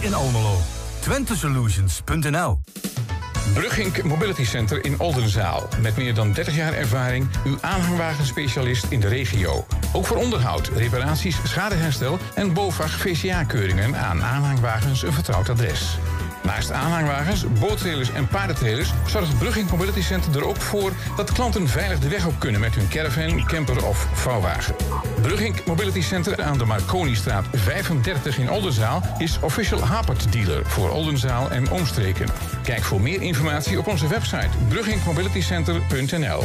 in Almelo. Twentesolutions.nl Brugink Mobility Center in Oldenzaal. Met meer dan 30 jaar ervaring, uw aanhangwagenspecialist in de regio. Ook voor onderhoud, reparaties, schadeherstel en BOVAG VCA-keuringen aan aanhangwagens een vertrouwd adres. Naast aanhangwagens, boottrailers en paardentrailers zorgt Brugink Mobility Center er ook voor dat klanten veilig de weg op kunnen met hun caravan, camper of vouwwagen. Brugink Mobility Center aan de Marconistraat 35 in Oldenzaal is official Hapert dealer voor Oldenzaal en omstreken. Kijk voor meer informatie op onze website brugginkmobilitycenter.nl.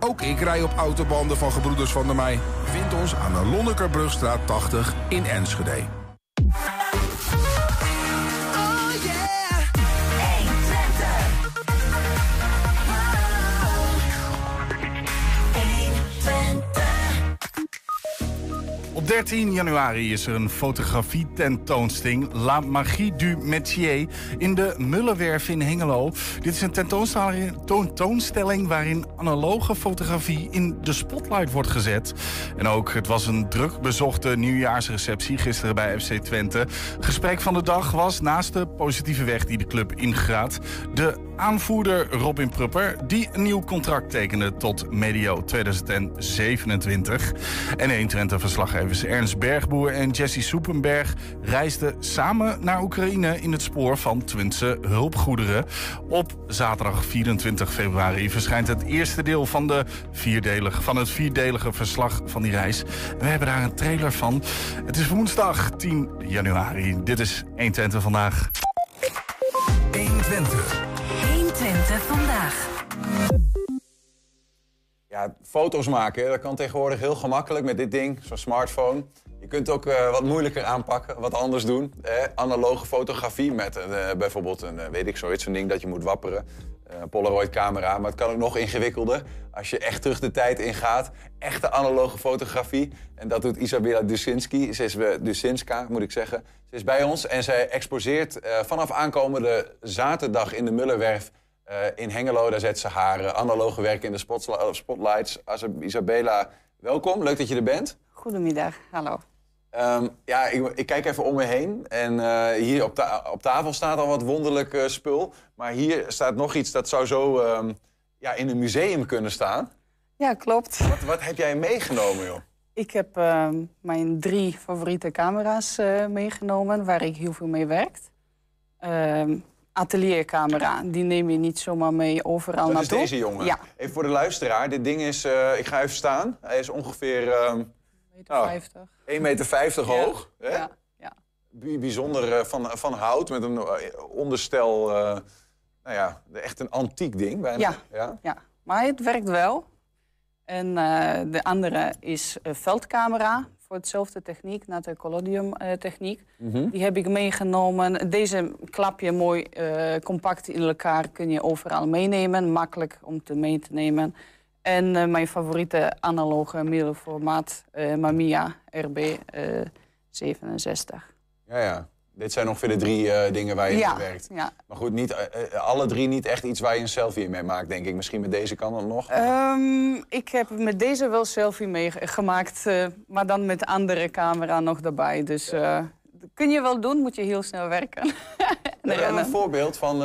Ook ik rij op autobanden van Gebroeders van der Mei. Vind ons aan de Lonnekerbrugstraat 80 in Enschede. Op 13 januari is er een fotografie-tentoonstelling La Magie du Métier in de Mullenwerf in Hengelo. Dit is een tentoonstelling waarin analoge fotografie in de spotlight wordt gezet. En ook, het was een druk bezochte nieuwjaarsreceptie gisteren bij FC Twente. Gesprek van de dag was naast de positieve weg die de club ingaat, de aanvoerder Robin Prupper, die een nieuw contract tekende tot medio 2027. En 1 Twente verslaggevers Ernst Bergboer en Jesse Soepenberg reisden samen naar Oekraïne in het spoor van Twentse hulpgoederen. Op zaterdag 24 februari verschijnt het eerste deel van, de vierdelige, van het vierdelige verslag van die reis. We hebben daar een trailer van. Het is woensdag 10 januari. Dit is 1 Twente vandaag. 1 Foto's maken, dat kan tegenwoordig heel gemakkelijk met dit ding, zo'n smartphone. Je kunt ook uh, wat moeilijker aanpakken, wat anders doen. Eh, analoge fotografie met uh, bijvoorbeeld een, weet ik zoiets, zo'n ding dat je moet wapperen. Polaroid camera, maar het kan ook nog ingewikkelder. Als je echt terug de tijd ingaat, echte analoge fotografie. En dat doet Isabella Dusinski, ze is, Dusinska moet ik zeggen. Ze is bij ons en zij exposeert vanaf aankomende zaterdag in de Mullenwerf uh, in Hengelo, daar zet ze haar uh, analoge werk in de spotlights. Isabella, welkom. Leuk dat je er bent. Goedemiddag, hallo. Um, ja, ik, ik, kijk even om me heen. En uh, hier op, ta op, tafel staat al wat wonderlijk spul. Maar hier staat nog iets dat zou zo um, ja, in een museum kunnen staan. Ja, klopt. Wat, wat heb jij meegenomen, joh? Ik heb ehm, mijn drie favoriete camera's meegenomen, waar ik heel veel mee werk ateliercamera. Die neem je niet zomaar mee overal Dat naartoe. is deze jongen? Ja. Even voor de luisteraar. Dit ding is... Uh, ik ga even staan. Hij is ongeveer... Uh, meter 50. Oh, 1,50 meter 50 ja. hoog. Hè? Ja. ja. Bijzonder uh, van, van hout. Met een onderstel... nou ja, echt een antiek ding bijna. Ja. ja. ja. Maar het werkt wel. En de andere is veldcamera voor hetzelfde techniek, naar de collodium techniek. Mhm. Mm -hmm. Die heb ik meegenomen. Deze klap je mooi uh, compact in elkaar, kun je overal meenemen. Makkelijk om te mee te nemen. En uh, mijn favoriete analoge middelformaat, Mamiya RB 67. Ja, ja. Dit zijn ongeveer de drie uh, dingen waar je ja, in werkt. Ja. Maar goed, niet, uh, alle drie niet echt iets waar je een selfie mee maakt, denk ik. Misschien met deze kan het nog. Um, ik heb met deze wel selfie mee gemaakt, uh, maar dan met andere camera nog erbij. Dus ja. kun je wel doen, moet je heel snel werken. We hebben een voorbeeld van,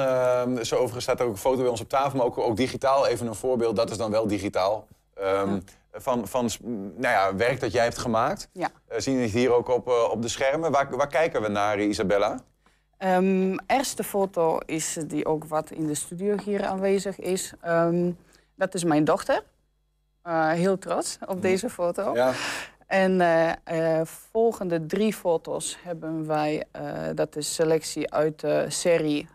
zo overigens staat ook een foto bij ons op tafel, maar ook, ook digitaal even een voorbeeld. Dat is dan wel digitaal. Um, ja van, van nou ja, werk dat jij hebt gemaakt. Ja. Uh, zien we het hier ook op, uh, op de schermen. Waar, waar kijken we naar, Isabella? Um, eerste foto is die ook wat in de studio hier aanwezig is. Um, dat is mijn dochter. Uh, heel trots op deze foto. Ja. En volgende drie foto's hebben wij, dat is selectie uit de serie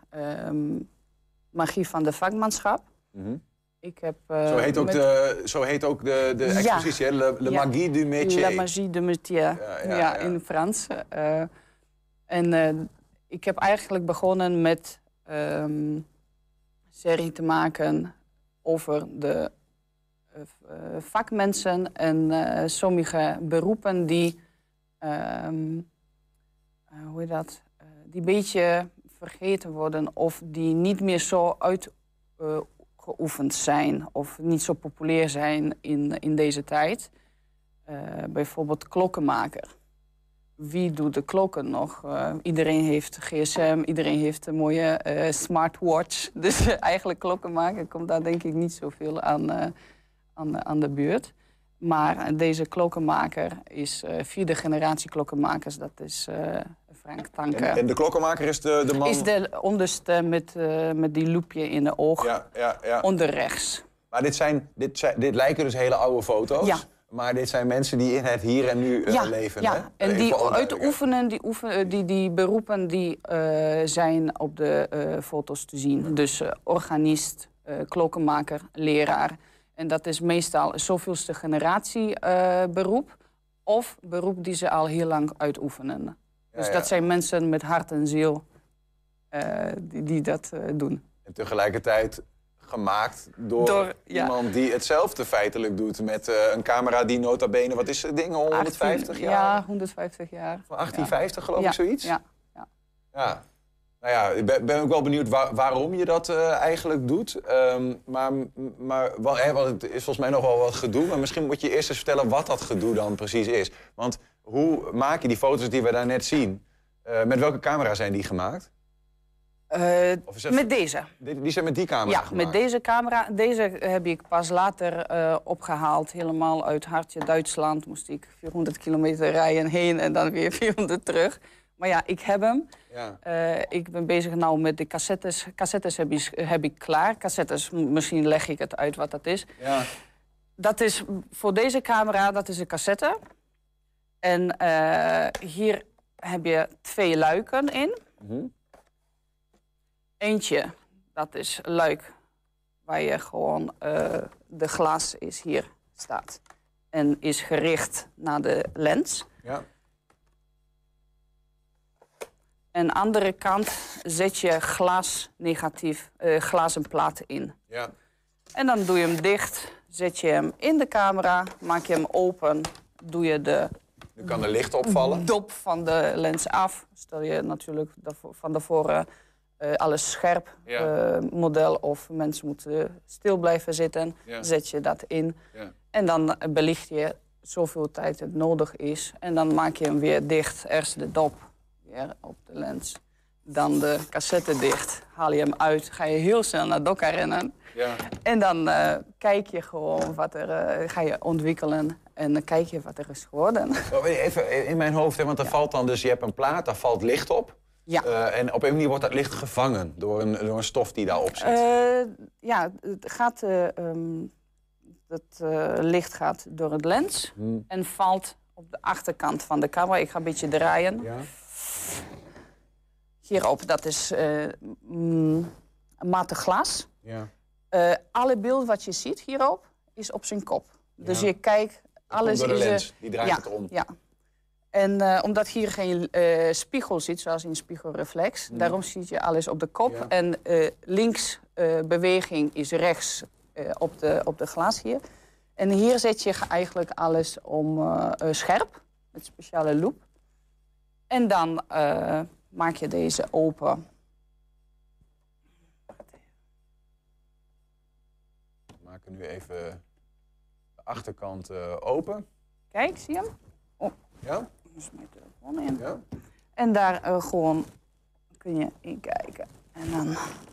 Magie van de vakmanschap. Mm -hmm. Ik heb, uh, zo, heet ook met... de, zo heet ook de, de expositie, ja. Le, Le ja. Magie du Métier. La Magie du Métier, ja, ja, ja in Frans. Uh, en uh, ik heb eigenlijk begonnen met um, serie te maken over de vakmensen en sommige beroepen die, um, hoe heet dat, die een beetje vergeten worden of die niet meer zo uit geoefend zijn of niet zo populair zijn in, in deze tijd. Uh, bijvoorbeeld klokkenmaker. wie doet de klokken nog? Eh, iedereen heeft gsm, iedereen heeft een mooie eh, smartwatch. Dus eh, eigenlijk klokken maken komt daar denk ik niet zoveel aan, eh, aan, aan de buurt. Maar eh, deze klokkenmaker is eh, vierde generatie klokkenmakers. Dat is eh, Frank Tanke. En, en de klokkenmaker is de, de man... Is de onderste met, eh, met die loepje in de oog. Ja, ja, ja. Onder rechts. Maar dit, zijn, dit, zijn, dit lijken dus hele oude foto's. Ja. Maar dit zijn mensen die in het hier en nu eh, leven. ja. Hè? en Even die voor alle uit duidelijkheid. oefenen, die, oefen, eh, die, die beroepen die zijn op de foto's te zien. Dus eh, organist, klokkenmaker, leraar. En dat is meestal een zoveelste generatie beroep. Of beroep die ze al heel lang uitoefenen. Dus dat zijn mensen met hart en ziel eh, die, die dat eh, doen. En tegelijkertijd gemaakt door, iemand die hetzelfde feitelijk doet met eh, een camera die nota bene, wat is het ding, 150 18 jaar? Ja, 150 jaar. Van 1850 geloof ik zoiets? Ja. Ja. Nou ja, ik ben, ben ook wel benieuwd waar- waarom je dat eh, eigenlijk doet. Ehm, maar maar wel, hè, want het is volgens mij nog wel wat gedoe. Maar misschien moet je eerst eens vertellen wat dat gedoe dan precies is. Want hoe maak je die foto's die we daar net zien? Eh, met welke camera zijn die gemaakt? Eh, met deze. Die, die zijn met die camera Ja, gemaakt? met deze camera. Deze heb ik pas later eh, opgehaald. Helemaal uit Hartje, Duitsland. Moest ik 400 kilometer rijden heen en dan weer 400 terug. Maar ja, ik heb hem. Ja. Eh, ik ben bezig nou met de cassettes. Cassettes heb ik, heb ik klaar. Cassettes, misschien leg ik het uit wat dat is. ja. Dat is voor deze camera, dat is een cassette. En eh, hier heb je twee luiken in. Mhm. Eentje, dat is luik waar je gewoon eh, de glas is hier staat. En is gericht naar de lens. ja. En andere kant zet je glas negatief, eh glazen plaat in. ja. En dan doe je hem dicht, zet je hem in de camera, maak je hem open, doe je de Nu kan er licht opvallen. dop van de lens af. Stel je natuurlijk van tevoren eh, alles scherp Ja. eh, model of mensen moeten stil blijven zitten, Ja. zet je dat in. Ja. En dan belicht je zoveel tijd het nodig is. En dan maak je hem weer dicht. Eerst de dop op de lens. Dan de cassette dicht. Haal je hem uit. Ga je heel snel naar Dokka rennen. Ja. En dan eh, kijk je gewoon wat er... eh, ga je ontwikkelen. En dan kijk je wat er is geworden. Oh, Even in mijn hoofd, hè, want er valt dan dus, je hebt een plaat, daar valt licht op. Ja. Eh, en op een manier wordt dat licht gevangen door een, door een stof die daarop zit. Ja, het gaat, eh, ehm, het licht gaat door het lens Hmm. en valt op de achterkant van de camera. Ik ga een beetje draaien. Ja? Hierop, dat is eh mm, matte glas. Ja. Eh, alle beeld wat je ziet hierop is op zijn kop. Dus Ja. je kijkt, alles door de is... eh, lens, die draait ja, het om. Ja. En omdat hier geen eh, spiegel zit, zoals in spiegelreflex, daarom zie je alles op de kop. Ja. En eh, links beweging is rechts op, de, op de glas hier. En hier zet je eigenlijk alles om scherp, met speciale loop. En dan eh, maak je deze open. We maken nu even de achterkant eh, open. Kijk, zie je hem? Ja? Dus mijn telefoon in. Ja? En daar eh, gewoon kun je in kijken. En dan doe je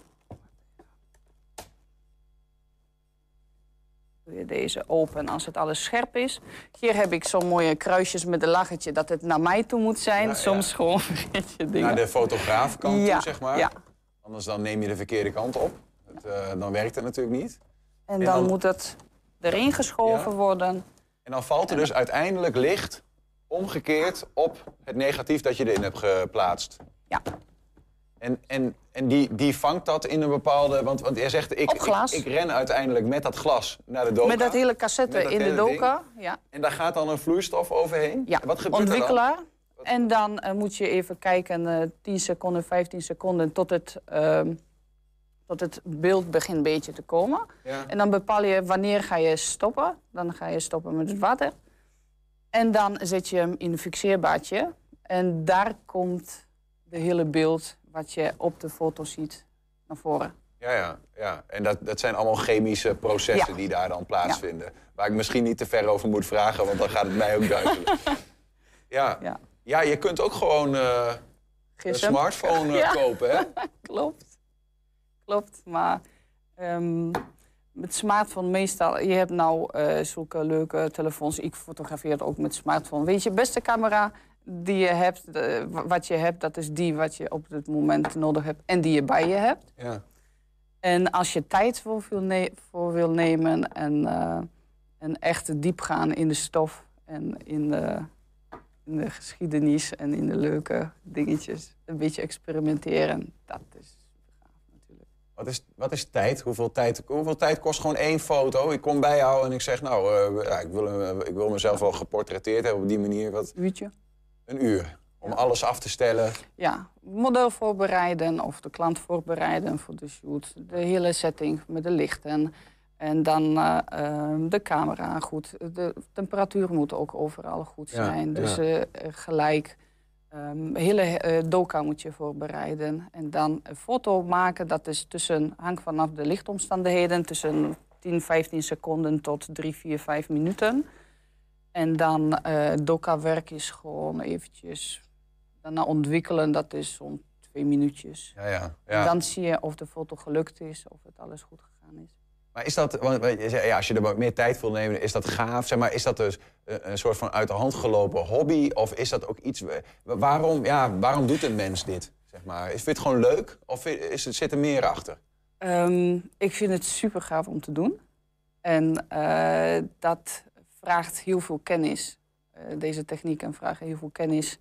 deze open als het alles scherp is. Hier heb ik zo'n mooie kruisjes met een lachetje dat het naar mij toe moet zijn. Ja, Soms ja. gewoon vergeet je dingen. Naar de fotograafkant ja, toe, zeg maar. Ja. Anders dan neem je de verkeerde kant op. Het, eh, dan werkt het natuurlijk niet. En En dan, dan- moet het erin geschoven worden. En dan valt er dus uiteindelijk licht omgekeerd op het negatief dat je erin hebt geplaatst. Ja. En, en, en die, die vangt dat in een bepaalde... Want, want jij zegt, ik. Ik, ik ren uiteindelijk met dat glas naar de doka. Met dat hele cassette dat in de ding. doka. Ja. En daar gaat dan een vloeistof overheen? Ja, Wat gebeurt er dan? ontwikkelaar. En dan eh, moet je even kijken, eh 10 seconden, 15 seconden, tot het, ehm, tot het beeld begint een beetje te komen. Ja. En dan bepaal je wanneer ga je stoppen. Dan ga je stoppen met het water. En dan zet je hem in een fixeerbaadje. En daar komt de hele beeld wat je op de foto ziet naar voren. Ja, ja, ja. En dat, dat zijn allemaal chemische processen Ja. die daar dan plaatsvinden. Waar ik misschien niet te ver over moet vragen, want dan gaat het mij ook duizelen. ja. Ja. Ja, je kunt ook gewoon eh, een smartphone eh, kopen, hè? Klopt. Klopt, maar ehm, met smartphone meestal... Je hebt nou eh, zulke leuke telefoons. Ik fotografeer ook met smartphone. Weet je, beste camera die je hebt, wa- wat je hebt... dat is die wat je op het moment nodig hebt en die je bij je hebt. Ja. En als je tijd voor wil, ne- voor wil nemen en, eh, en echt diep gaan in de stof en in de, in de geschiedenis en in de leuke dingetjes, een beetje experimenteren, dat is super gaaf natuurlijk. Wat is, wat is tijd? Hoeveel, tijd? hoeveel tijd kost gewoon één foto? Ik kom bij jou en ik zeg, nou, eh, ja, ik, wil, eh, ik wil mezelf wel geportretteerd hebben op die manier. Wat, Uurtje. Een uur. Om Ja. alles af te stellen. Ja, model voorbereiden of de klant voorbereiden voor de shoot. De hele setting met de lichten. En dan eh, ehm, de camera goed. De temperatuur moet ook overal goed Ja, zijn. Dus ja. eh, gelijk. Ehm hele eh, doka moet je voorbereiden. En dan een foto maken. Dat is tussen, hangt vanaf de lichtomstandigheden. Tussen 10, 15 seconden tot 3, 4, 5 minuten. En dan eh doka-werk is gewoon eventjes daarna ontwikkelen. Dat is zo'n twee minuutjes. Ja, ja. En ja. dan zie je of de foto gelukt is, of het alles goed gegaan is. Maar is dat, want ja, als je er wat meer tijd wil nemen, is dat gaaf? Zeg maar, is dat dus een, een soort van uit de hand gelopen hobby? Of is dat ook iets... wa- Waarom, ja, waarom doet een mens dit? Zeg maar? Is vind je het gewoon leuk? Of is het, zit er meer achter? Ehm, ik vind het super gaaf om te doen. En eh, dat vraagt heel veel kennis. Eh, deze technieken vragen heel veel kennis.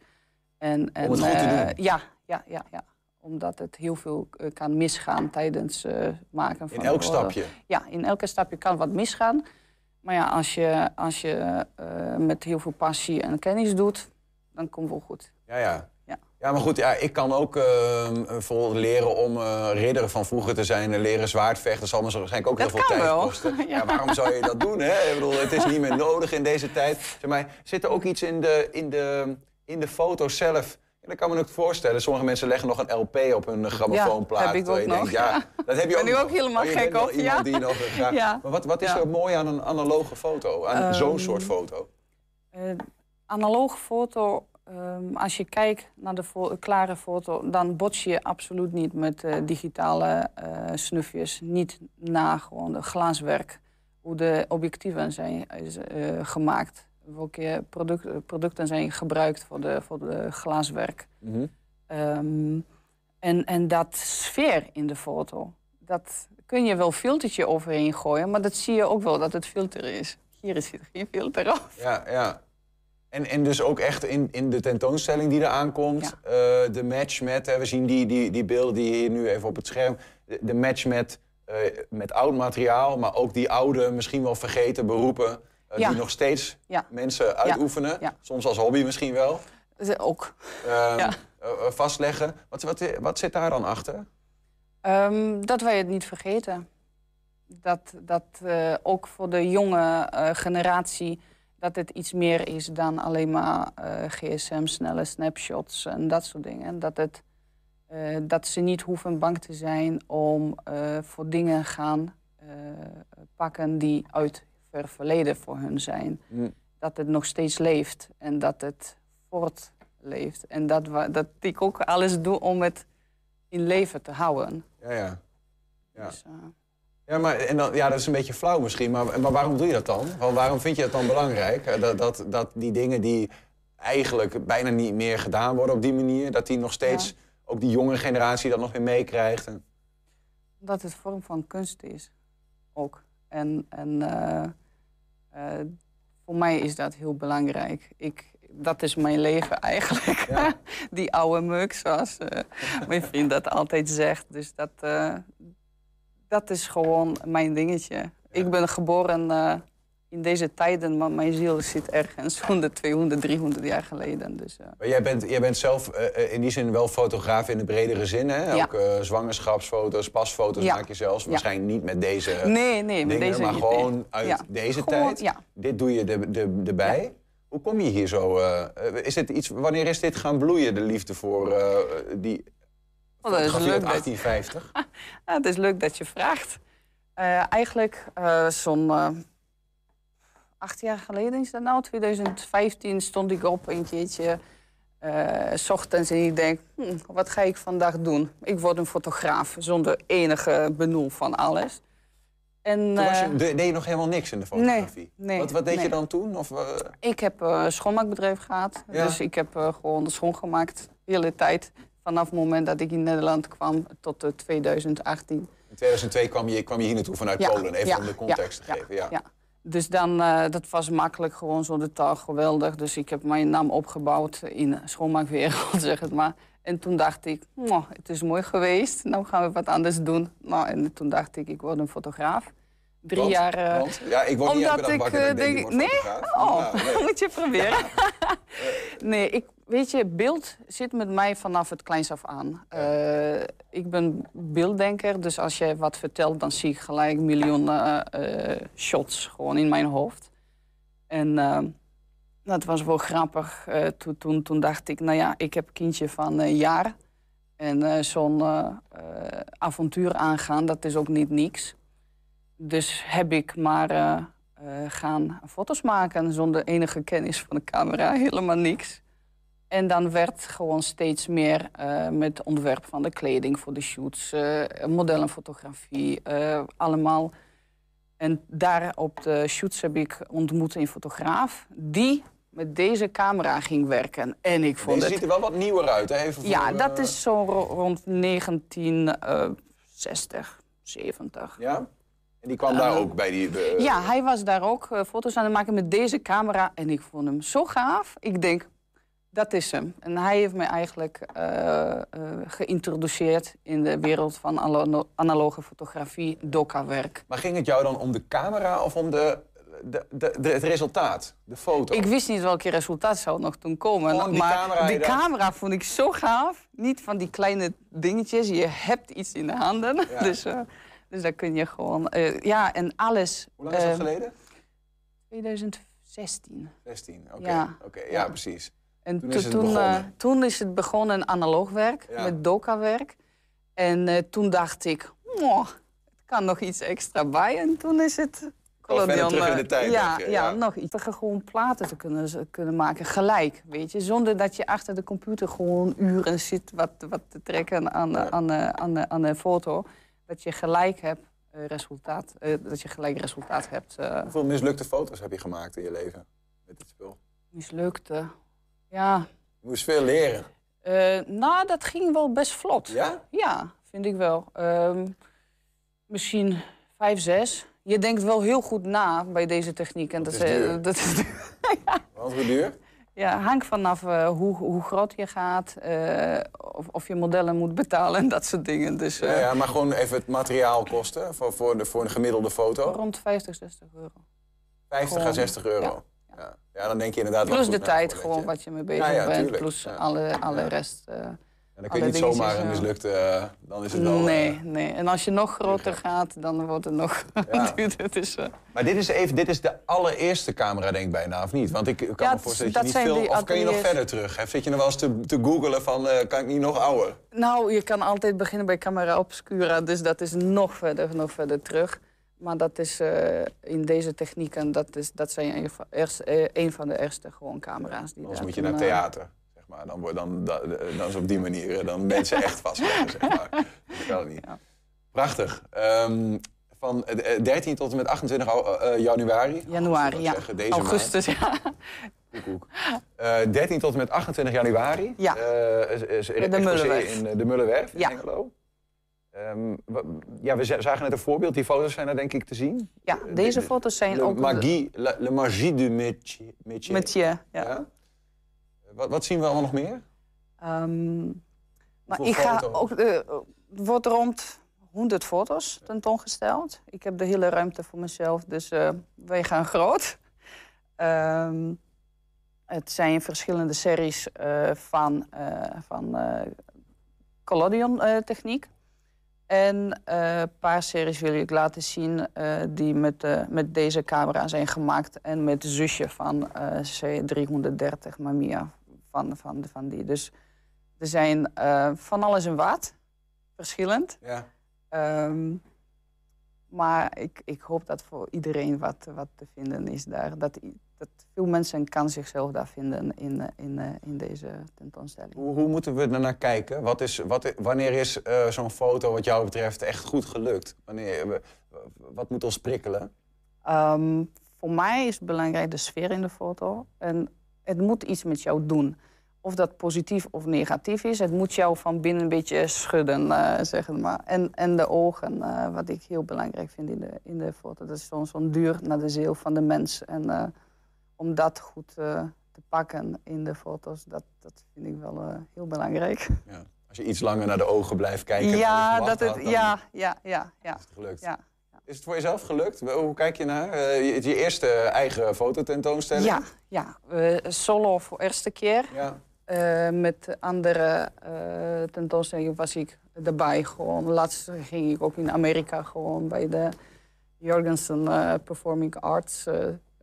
En, en, het goed te eh, doen? Ja, ja, ja, ja. Omdat het heel veel eh, kan misgaan tijdens maken van... In elk stapje? Ja, in elke stapje kan wat misgaan. Maar ja, als je, als je met heel veel passie en kennis doet, dan komt het wel goed. Ja, ja. Ja. Ja, maar goed, ja, ik kan ook eh, bijvoorbeeld leren om eh, ridder van vroeger te zijn... en leren zwaardvechten. Dat zal me waarschijnlijk ook Dat heel veel tijd wel. kosten. Ja. Ja. waarom zou je dat doen, hè? Ik bedoel, het is niet meer nodig in deze tijd. Zeg maar, zit er ook iets in de, in de, in de foto zelf... Ja, dat kan me ook voorstellen. Sommige mensen leggen nog een LP op hun grammofoonplaat. heb ik ook nog, denkt, ja, dat heb je Ben ook nu nog. ook helemaal Oh, gek op, ja. die nog eh. Ja. Maar wat, wat is Ja. er mooi aan een analoge foto? Aan zo'n Ehm, soort foto? Eh analoog foto, ehm, als je kijkt naar de klare foto, dan bots je absoluut niet met eh, digitale eh, snufjes. Niet na gewoon het glaswerk, hoe de objectieven zijn is, eh, gemaakt. Welke product, producten zijn gebruikt voor de, voor de glaswerk. Mhm. Ehm, en, en dat sfeer in de foto, dat kun je wel filtertje overheen gooien, maar dat zie je ook wel dat het filter is. Hier is geen filter op. Ja, ja. En, en dus ook echt in, in de tentoonstelling die er aankomt, eh, de match met, hè, we zien die, die, die beelden die hier nu even op het scherm, de, de match met, eh, met oud materiaal, maar ook die oude, misschien wel vergeten beroepen, eh, Ja. die nog steeds Ja. mensen uitoefenen, soms als hobby misschien wel, Ook. ehm, eh, eh, vastleggen. Wat, wat, wat zit daar dan achter? Ehm, dat wij het niet vergeten. Dat, dat ook voor de jonge generatie dat het iets meer is dan alleen maar eh, gsm, snelle snapshots en dat soort dingen. Dat, het, eh, dat ze niet hoeven bang te zijn om eh, voor dingen gaan pakken die uit ver verleden voor hun zijn. Dat het nog steeds leeft en dat het voortleeft. En dat, dat ik ook alles doe om het in leven te houden. Ja, ja. Ja. Dus, Ja, maar en dan, ja, dat is een beetje flauw misschien, maar, maar waarom doe je dat dan? Want waarom vind je het dan belangrijk? eh, Dat, dat, dat die dingen die eigenlijk bijna niet meer gedaan worden op die manier, dat die nog steeds, ook die jonge generatie dat nog weer meekrijgt? En- dat het vorm van kunst is. Ook. En, en eh, eh, voor mij is dat heel belangrijk. Ik, dat is mijn leven eigenlijk. Ja. Die oude muk, zoals mijn vriend dat altijd zegt. Dus dat, dat is gewoon mijn dingetje. Ik ben geboren eh, in deze tijden, maar mijn ziel zit ergens 100, 200, 300 jaar geleden. Dus, eh, Maar jij bent, jij bent zelf eh, in die zin wel fotograaf in de bredere zin, hè? Ja. Ook zwangerschapsfoto's, pasfoto's Ja. maak je zelfs. Waarschijnlijk niet met deze nee, nee, met dingen, deze maar gewoon nee. uit deze Gewoon, tijd. Ja. Dit doe je er, de, erbij. Hoe kom je hier zo? is dit iets, wanneer is dit gaan bloeien, de liefde voor die Oh, dat is leuk dat- 1850? Ja, het is leuk dat je vraagt. Eh, eigenlijk eh, zo'n eh, acht jaar geleden is dat nou, 2015, stond ik op een keertje s ochtends en ik denk, hm, wat ga ik vandaag doen? Ik word een fotograaf zonder enige benul van alles. En, Toen was je, de- deed je nog helemaal niks in de fotografie? nee, wat, wat deed nee. je dan toen? Of, ik heb een schoonmaakbedrijf gehad. Ja. Dus ik heb gewoon de schoongemaakt de hele tijd. Vanaf het moment dat ik in Nederland kwam tot eh, 2018. in 2002 kwam je, kwam je hier naartoe vanuit Ja, Polen, even ja, om de context ja, te geven. Ja. ja. Dus dan, eh, dat was makkelijk gewoon zo de taal geweldig. Dus ik heb mijn naam opgebouwd in de schoonmaakwereld, zeg het maar. En toen dacht ik, "Mwah, het is mooi geweest, nou gaan we wat anders doen. Nou, en toen dacht ik, ik word een fotograaf. Drie Want? jaar... eh, Want? Ja, ik word niet omdat dag ik wakker en eh, denk, denk, ik nee? Oh, Ja, nee. moet je proberen. nee, ik, weet je, beeld zit met mij vanaf het kleins af aan. Eh, ik ben beelddenker, dus als jij wat vertelt, dan zie ik gelijk miljoenen eh, shots gewoon in mijn hoofd. En eh, dat was wel grappig. Toen, toen, toen dacht ik, nou ja, ik heb een kindje van een jaar. En zo'n avontuur aangaan, dat is ook niet niks. Dus heb ik maar gaan foto's maken zonder enige kennis van de camera, helemaal niks. En dan werd gewoon steeds meer eh, met ontwerp van de kleding voor de shoots, eh modellenfotografie, eh, allemaal. En daar op de shoots heb ik ontmoet een fotograaf die met deze camera ging werken. En ik vond Deze het ziet er wel wat nieuwer uit, hè? Even ja, voor, dat is zo ro- rond 1960, 70. Ja? En die kwam daar ook bij die... Ja, hij was daar ook foto's aan het maken met deze camera. En ik vond hem zo gaaf. Ik denk, dat is hem. En hij heeft me eigenlijk eh, eh, geïntroduceerd in de wereld van analo- analoge fotografie, doka-werk. Maar ging het jou dan om de camera of om de, de, de, de- het resultaat, de foto? Ik wist niet welke resultaat zou nog toen komen. Gewoon die maar camera dacht- camera vond ik zo gaaf. Niet van die kleine dingetjes. Je hebt iets in de handen. Ja. Dus, eh, dus daar kun je gewoon... ja, en alles... Hoe lang is dat eh, geleden? 2016. 16, oké. ja. Ja, Ja. precies. En Toen to- is het toen, eh, begonnen. toen is het begonnen in analoog werk, Ja. met doka-werk. En eh, toen dacht ik, "Mwah, het kan nog iets extra bij. En toen is het... Verder terug in de tijd, Ja, ja, ja. nog iets. Gewoon platen te kunnen, kunnen maken, gelijk, weet je. Zonder dat je achter de computer gewoon uren zit wat, wat te trekken aan, Ja. aan, aan, een foto. Dat je gelijk hebt eh, resultaat, dat je gelijk resultaat hebt. Hoeveel mislukte foto's heb je gemaakt in je leven met dit spul? mislukte. Ja, Je moest veel leren. Eh, nou, dat ging wel best vlot. Ja? Ja, vind ik wel. Ehm, misschien vijf, zes. Je denkt wel heel goed na bij deze techniek. En Dat dat, is eh, duur. dat is Want hoe duur? ja, hangt vanaf eh, hoe, hoe groot je gaat, of, of je modellen moet betalen en dat soort dingen. Dus Ja, ja, maar gewoon even het materiaalkosten voor, voor, de, voor een gemiddelde foto. rond 50, 60 euro. 50 à gewoon, 60 euro. Ja. Ja. Dan denk je inderdaad Plus de tijd gewoon je- wat je mee bezig Ja, ja, bent. Plus Ja. alle, alle Ja. rest. En dan kun je niet zomaar een ja. mislukte... eh, dan is het wel... nee, eh, nee. En als je nog groter gaat, dan wordt het nog Ja. duurder. Het is, Maar dit is, even, dit is de allereerste camera, denk ik bijna, of niet? Want ik kan Ja, me voorstellen dat dat je niet veel... Of kan je nog verder terug? Of zit je nog wel eens te, te googelen van, kan ik niet nog ouder? Nou, je kan altijd beginnen bij camera obscura, dus dat is nog verder, nog verder terug. Maar dat is eh, in deze technieken, dat, is, dat zijn een van, eerst, eh, een van de eerste gewoon camera's. Die Anders moet je naar eh, theater. Zeg maar. dan, dan, dan, dan is op die manier dan mensen echt vastleggen, zeg maar. Dat kan niet. Ja. Prachtig. Ehm, van eh, 13 tot en met 28 au- eh, januari. Januari, ja. zeggen, deze Augustus, ja. maand. Koek, koek. Eh, 13 tot en met 28 januari. Ja. is, is De Mullenwerf. in de Mullenwerf Ja. in Hengelo. Ehm, wa- ja, we za- zagen net een voorbeeld. Die foto's zijn er denk ik te zien. Ja, Eh, deze de- foto's zijn Le ook... magie, le magie du métier. métier. Met je, ja. Ja? Wat, wat zien we allemaal nog meer? Ehm, maar ik ga ook... eh, Er wordt rond 100 foto's tentoongesteld. Ik heb de hele ruimte voor mezelf, dus eh, wij gaan groot. Ehm, het zijn verschillende series van, van eh, collodion-techniek. En eh, een paar series wil ik laten zien eh, die met, eh, met deze camera zijn gemaakt. En met zusje van eh, C330 Mamiya van, van, van die. Dus er zijn van alles en wat, verschillend. Ja. Ehm, maar ik, ik hoop dat voor iedereen wat, wat te vinden is daar. Dat, dat veel mensen kan zichzelf daar vinden in, eh, in, eh, in deze tentoonstelling. Hoe, hoe moeten we er naar kijken? Wat is, wat, wanneer is eh, zo'n foto wat jou betreft echt goed gelukt? Wanneer, wat moet ons prikkelen? Ehm, voor mij is belangrijk de sfeer in de foto. En het moet iets met jou doen. Of dat positief of negatief is. Het moet jou van binnen een beetje schudden, zeg maar. En, en de ogen, wat ik heel belangrijk vind in de, in de foto. Dat is zo'n zo'n duur naar de ziel van de mens. En om dat goed eh, te pakken in de foto's, dat, dat vind ik wel eh, heel belangrijk. Ja. Als je iets langer naar de ogen blijft kijken ja, dat het, had, ja, ja, ja, ja, is het gelukt. ja. Is het voor jezelf gelukt? Hoe kijk je naar? Eh, je, je eerste eigen fototentoonstelling? Ja, ja. Solo voor de eerste keer. ja. Met andere tentoonstellingen was ik erbij. Gewoon. Laatst ging ik ook in Amerika gewoon bij de Jorgensen Performing Arts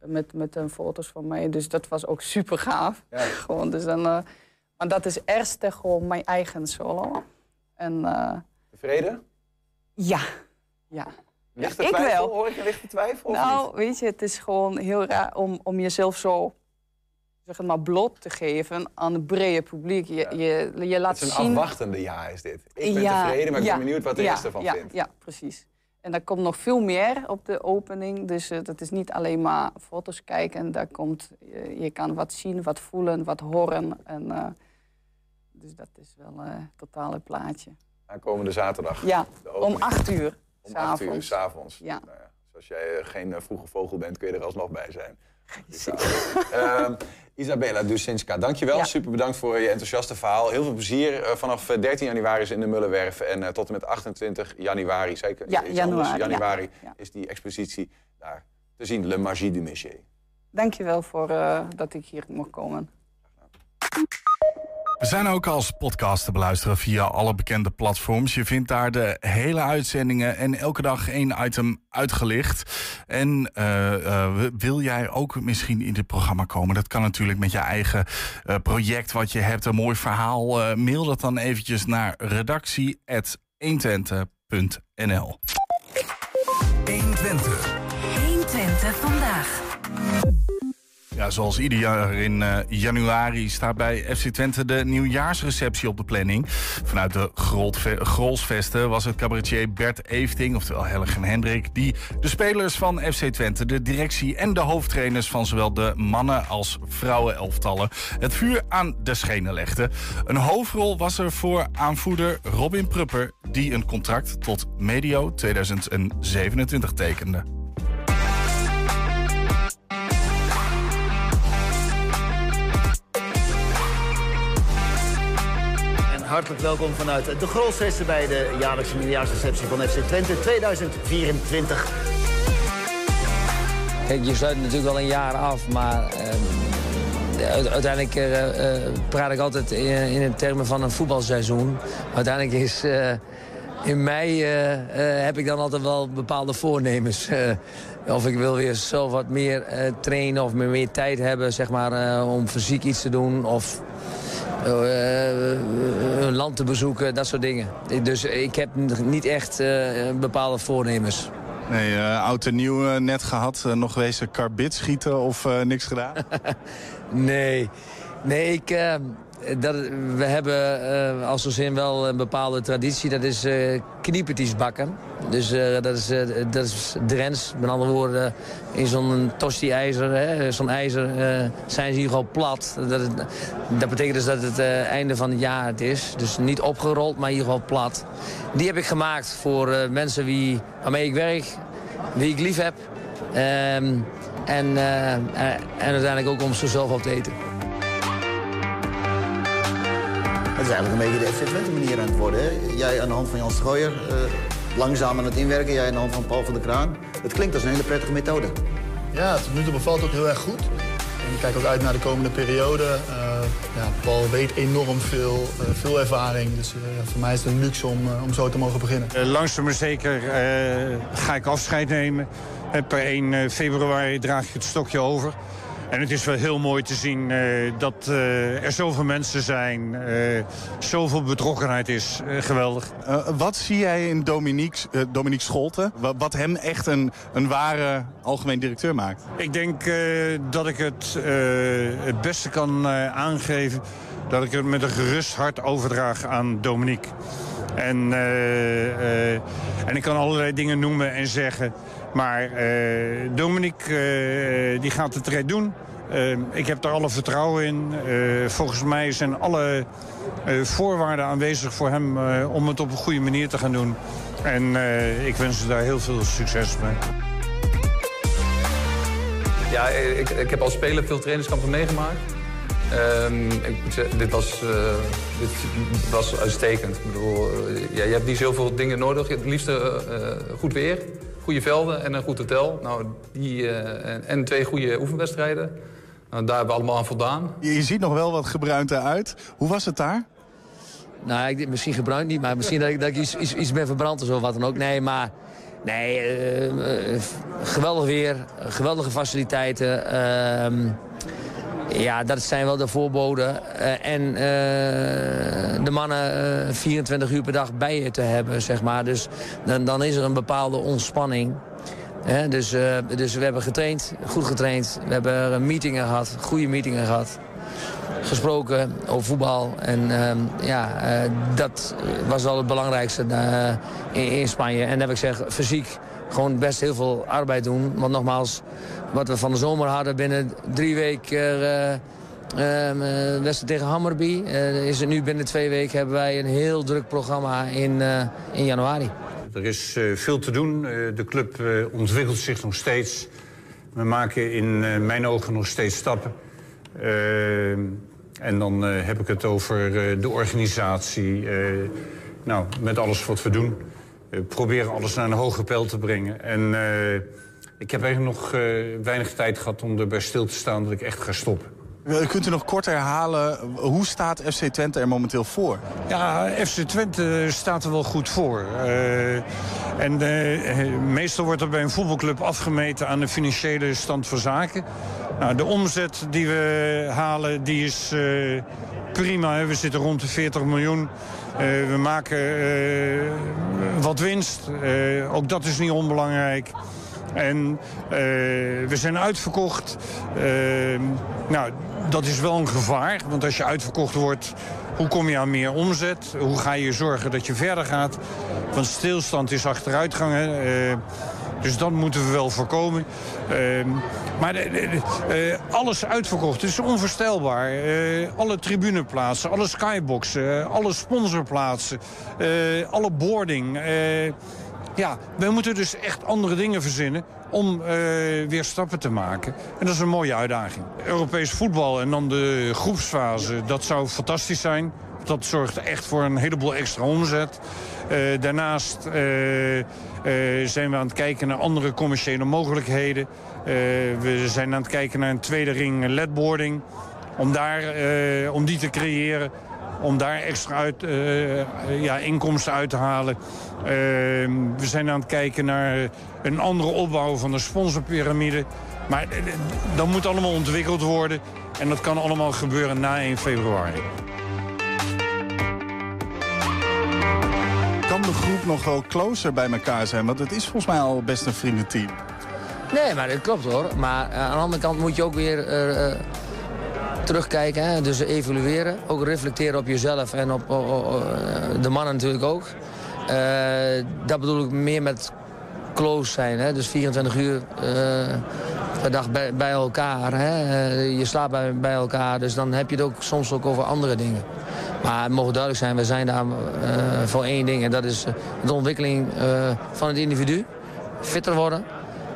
met, met een foto's van mij. Dus dat was ook super gaaf. Ja. gewoon, dus dan, eh, maar dat is eerst gewoon mijn eigen solo. En eh, Tevreden? ja, ja. Lichte ik twijfel? wel. Hoor ik een lichte twijfel? Nou, niet? weet je, het is gewoon heel raar om, om jezelf zo zeg het maar, bloot te geven aan het brede publiek. Je, Ja. je, je laat Het is een zien... afwachtende ja is dit. Ik ben tevreden, maar ik ben benieuwd wat de rest ervan ja, vindt. Ja, precies. En daar komt nog veel meer op de opening. Dus eh, dat is niet alleen maar foto's kijken. Daar komt, eh, je kan wat zien, wat voelen, wat horen. En, eh, dus dat is wel het totale plaatje. Aankomende zaterdag. Ja, om acht uur. Om acht uur s'avonds. Ja. Nou ja, dus als jij geen vroege vogel bent, kun je er alsnog bij zijn. Ehm Isabella Dusinska, dankjewel. Ja. Super bedankt voor je enthousiaste verhaal. Heel veel plezier. Eh, vanaf eh, 13 januari is in de Mullenwerf en eh, tot en met 28 januari, zeker Ja, januari, ja. januari Ja. is die expositie daar te zien. Le Magie du Métier. Dankjewel voor eh, dat ik hier mocht komen. We zijn ook als podcast te beluisteren via alle bekende platforms. Je vindt daar de hele uitzendingen en elke dag één item uitgelicht. En eh, eh, wil jij ook misschien in dit programma komen? Dat kan natuurlijk met je eigen eh, project wat je hebt, een mooi verhaal. Eh, mail dat dan eventjes naar redactie.120.nl 120. 120 vandaag. Ja, zoals ieder jaar in eh, januari staat bij FC Twente de nieuwjaarsreceptie op de planning. Vanuit de Grolsvesten was het cabaretier Bert Eefting, oftewel Helgen Hendrik, die de spelers van FC Twente, de directie en de hoofdtrainers van zowel de mannen als vrouwen elftallen het vuur aan de schenen legde. Een hoofdrol was er voor aanvoerder Robin Prupper, die een contract tot medio 2027 tekende. Hartelijk welkom vanuit de Grolsvesten bij de jaarlijkse nieuwjaarsreceptie van FC Twente 2024. Kijk, je sluit natuurlijk wel een jaar af, maar ehm, uiteindelijk eh, eh, praat ik altijd in, in termen van een voetbalseizoen. Uiteindelijk is eh, in mei heb ik dan altijd wel bepaalde voornemens. Of ik wil weer zelf wat meer trainen of meer, meer tijd hebben zeg maar, om fysiek iets te doen. Of eh, een land te bezoeken, dat soort dingen. Dus ik heb niet echt eh, bepaalde voornemens. Nee, eh, oud en nieuw eh, net gehad. Eh, nog wezen karbit schieten of eh, niks gedaan? Nee, nee ik, eh, dat, we hebben eh, als gezin wel een bepaalde traditie. Dat is eh kniepertjes bakken. Dus eh, dat, is, eh, dat is Drents. Met andere woorden, in zo'n tosti-ijzer, zo'n ijzer, eh, zijn ze hier gewoon plat. Dat, dat betekent dus dat het eh, einde van het jaar het is. Dus niet opgerold, maar hier gewoon plat. Die heb ik gemaakt voor eh, mensen wie, waarmee ik werk, wie ik lief heb. Ehm, en, eh, eh, en uiteindelijk ook om ze zelf op te eten. Is eigenlijk een beetje de FC Twente manier aan het worden. Hè? Jij aan de hand van Jan Schooier, eh, langzaam aan het inwerken. Jij aan de hand van Paul van der Kraan. Het klinkt als een hele prettige methode. Ja, tot nu toe bevalt het ook heel erg goed. En ik kijk ook uit naar de komende periode. Eh, ja, Paul weet enorm veel, eh, veel ervaring. Dus eh, ja, voor mij is het een luxe om, om zo te mogen beginnen. Langzaam maar zeker eh, ga ik afscheid nemen. Per 1 februari draag ik het stokje over. En het is wel heel mooi te zien eh, dat eh, er zoveel mensen zijn. eh, zoveel betrokkenheid is. Geweldig. Wat zie jij in Dominique, Dominique Scholten? Wat, wat hem echt een, een ware algemeen directeur maakt? Ik denk dat ik het het beste kan aangeven... dat ik het met een gerust hart overdraag aan Dominique. En, en ik kan allerlei dingen noemen en zeggen. Maar eh, Dominique eh, die gaat het red doen. Eh, ik heb daar alle vertrouwen in. Volgens mij zijn alle voorwaarden aanwezig voor hem... om het op een goede manier te gaan doen. En ik wens ze daar heel veel succes mee. Ja, ik, ik heb als speler veel trainingskampen meegemaakt. Ehm, dit, was, dit was uitstekend. Ik bedoel, ja, je hebt niet zoveel dingen nodig. Het liefste eh, goed weer, goede velden en een goed hotel. Nou, die, eh, en, en twee goede oefenwedstrijden. Nou, daar hebben we allemaal aan voldaan. Je, je ziet nog wel wat gebruind eruit. Hoe was het daar? Nou, ik, misschien gebruikt niet, maar misschien dat ik, dat ik iets, iets, iets ben verbrand of zo, wat dan ook. Nee, maar... Nee, eh, eh, geweldig weer, geweldige faciliteiten. Ja, dat zijn wel de voorboden. Eh, en eh, de mannen eh, 24 uur per dag bij je te hebben, zeg maar. Dus dan, dan is er een bepaalde ontspanning. Dus, eh, dus we hebben getraind, goed getraind. We hebben eh, meetingen gehad, goede meetingen gehad gesproken over voetbal. En ehm, ja, eh, dat was wel het belangrijkste eh, in, in Spanje. En dan heb ik gezegd, fysiek gewoon best heel veel arbeid doen. Want nogmaals, wat we van de zomer hadden binnen drie weken... eh, ehm, eh, wedstrijd tegen Hammerby. eh, is het nu binnen twee weken hebben wij een heel druk programma in, in januari. Er is veel te doen. De club ontwikkelt zich nog steeds. We maken in mijn ogen nog steeds stappen. En dan heb ik het over de organisatie. nou, met alles wat we doen. We proberen alles naar een hoger peil te brengen. En eh, ik heb eigenlijk nog eh, weinig tijd gehad om erbij stil te staan dat ik echt ga stoppen. Eh, Kunt u nog kort herhalen, hoe staat FC Twente er momenteel voor? Ja, FC Twente staat er wel goed voor. Eh, en eh, meestal wordt er bij een voetbalclub afgemeten aan de financiële stand van zaken. Nou, de omzet die we halen, die is eh, prima. Hè. We zitten rond de 40 miljoen. Eh, we maken eh, wat winst. Ook dat is niet onbelangrijk. En we zijn uitverkocht. Eh, nou, dat is wel een gevaar. Want als je uitverkocht wordt, hoe kom je aan meer omzet? Hoe ga je zorgen dat je verder gaat? Want stilstand is achteruitgang. Hè? Eh, dus dat moeten we wel voorkomen. Eh, maar de- de- eh, alles uitverkocht. Het is onvoorstelbaar. Eh, alle tribuneplaatsen, alle skyboxen, eh, alle sponsorplaatsen, eh, alle boarding. eh, ja, wij moeten dus echt andere dingen verzinnen om eh, weer stappen te maken. En dat is een mooie uitdaging. Europees voetbal en dan de groepsfase, dat zou fantastisch zijn. Dat zorgt echt voor een heleboel extra omzet. Eh, daarnaast eh, eh, zijn we aan het kijken naar andere commerciële mogelijkheden. We zijn aan het kijken naar een tweede ring ledboarding. Om, daar, om die te creëren om daar extra uit, ja, inkomsten uit te halen. We zijn aan het kijken naar een andere opbouw van de sponsorpyramide. Maar dat moet allemaal ontwikkeld worden. En dat kan allemaal gebeuren na 1 februari. Kan de groep nog wel closer bij elkaar zijn? Want het is volgens mij al best een vriendenteam. Nee, maar dat klopt hoor. Maar eh, aan de andere kant moet je ook weer eh, eh, terugkijken. Hè? Dus evalueren. Ook reflecteren op jezelf en op de mannen natuurlijk ook. Dat bedoel ik meer met close zijn. Hè? Dus 24 uur per dag bij, bij elkaar. Hè? Eh, je slaapt bij, bij elkaar. Dus dan heb je het ook soms ook over andere dingen. Maar het mogen duidelijk zijn, we zijn daar eh, voor één ding. En dat is eh, de ontwikkeling van het individu. Fitter worden.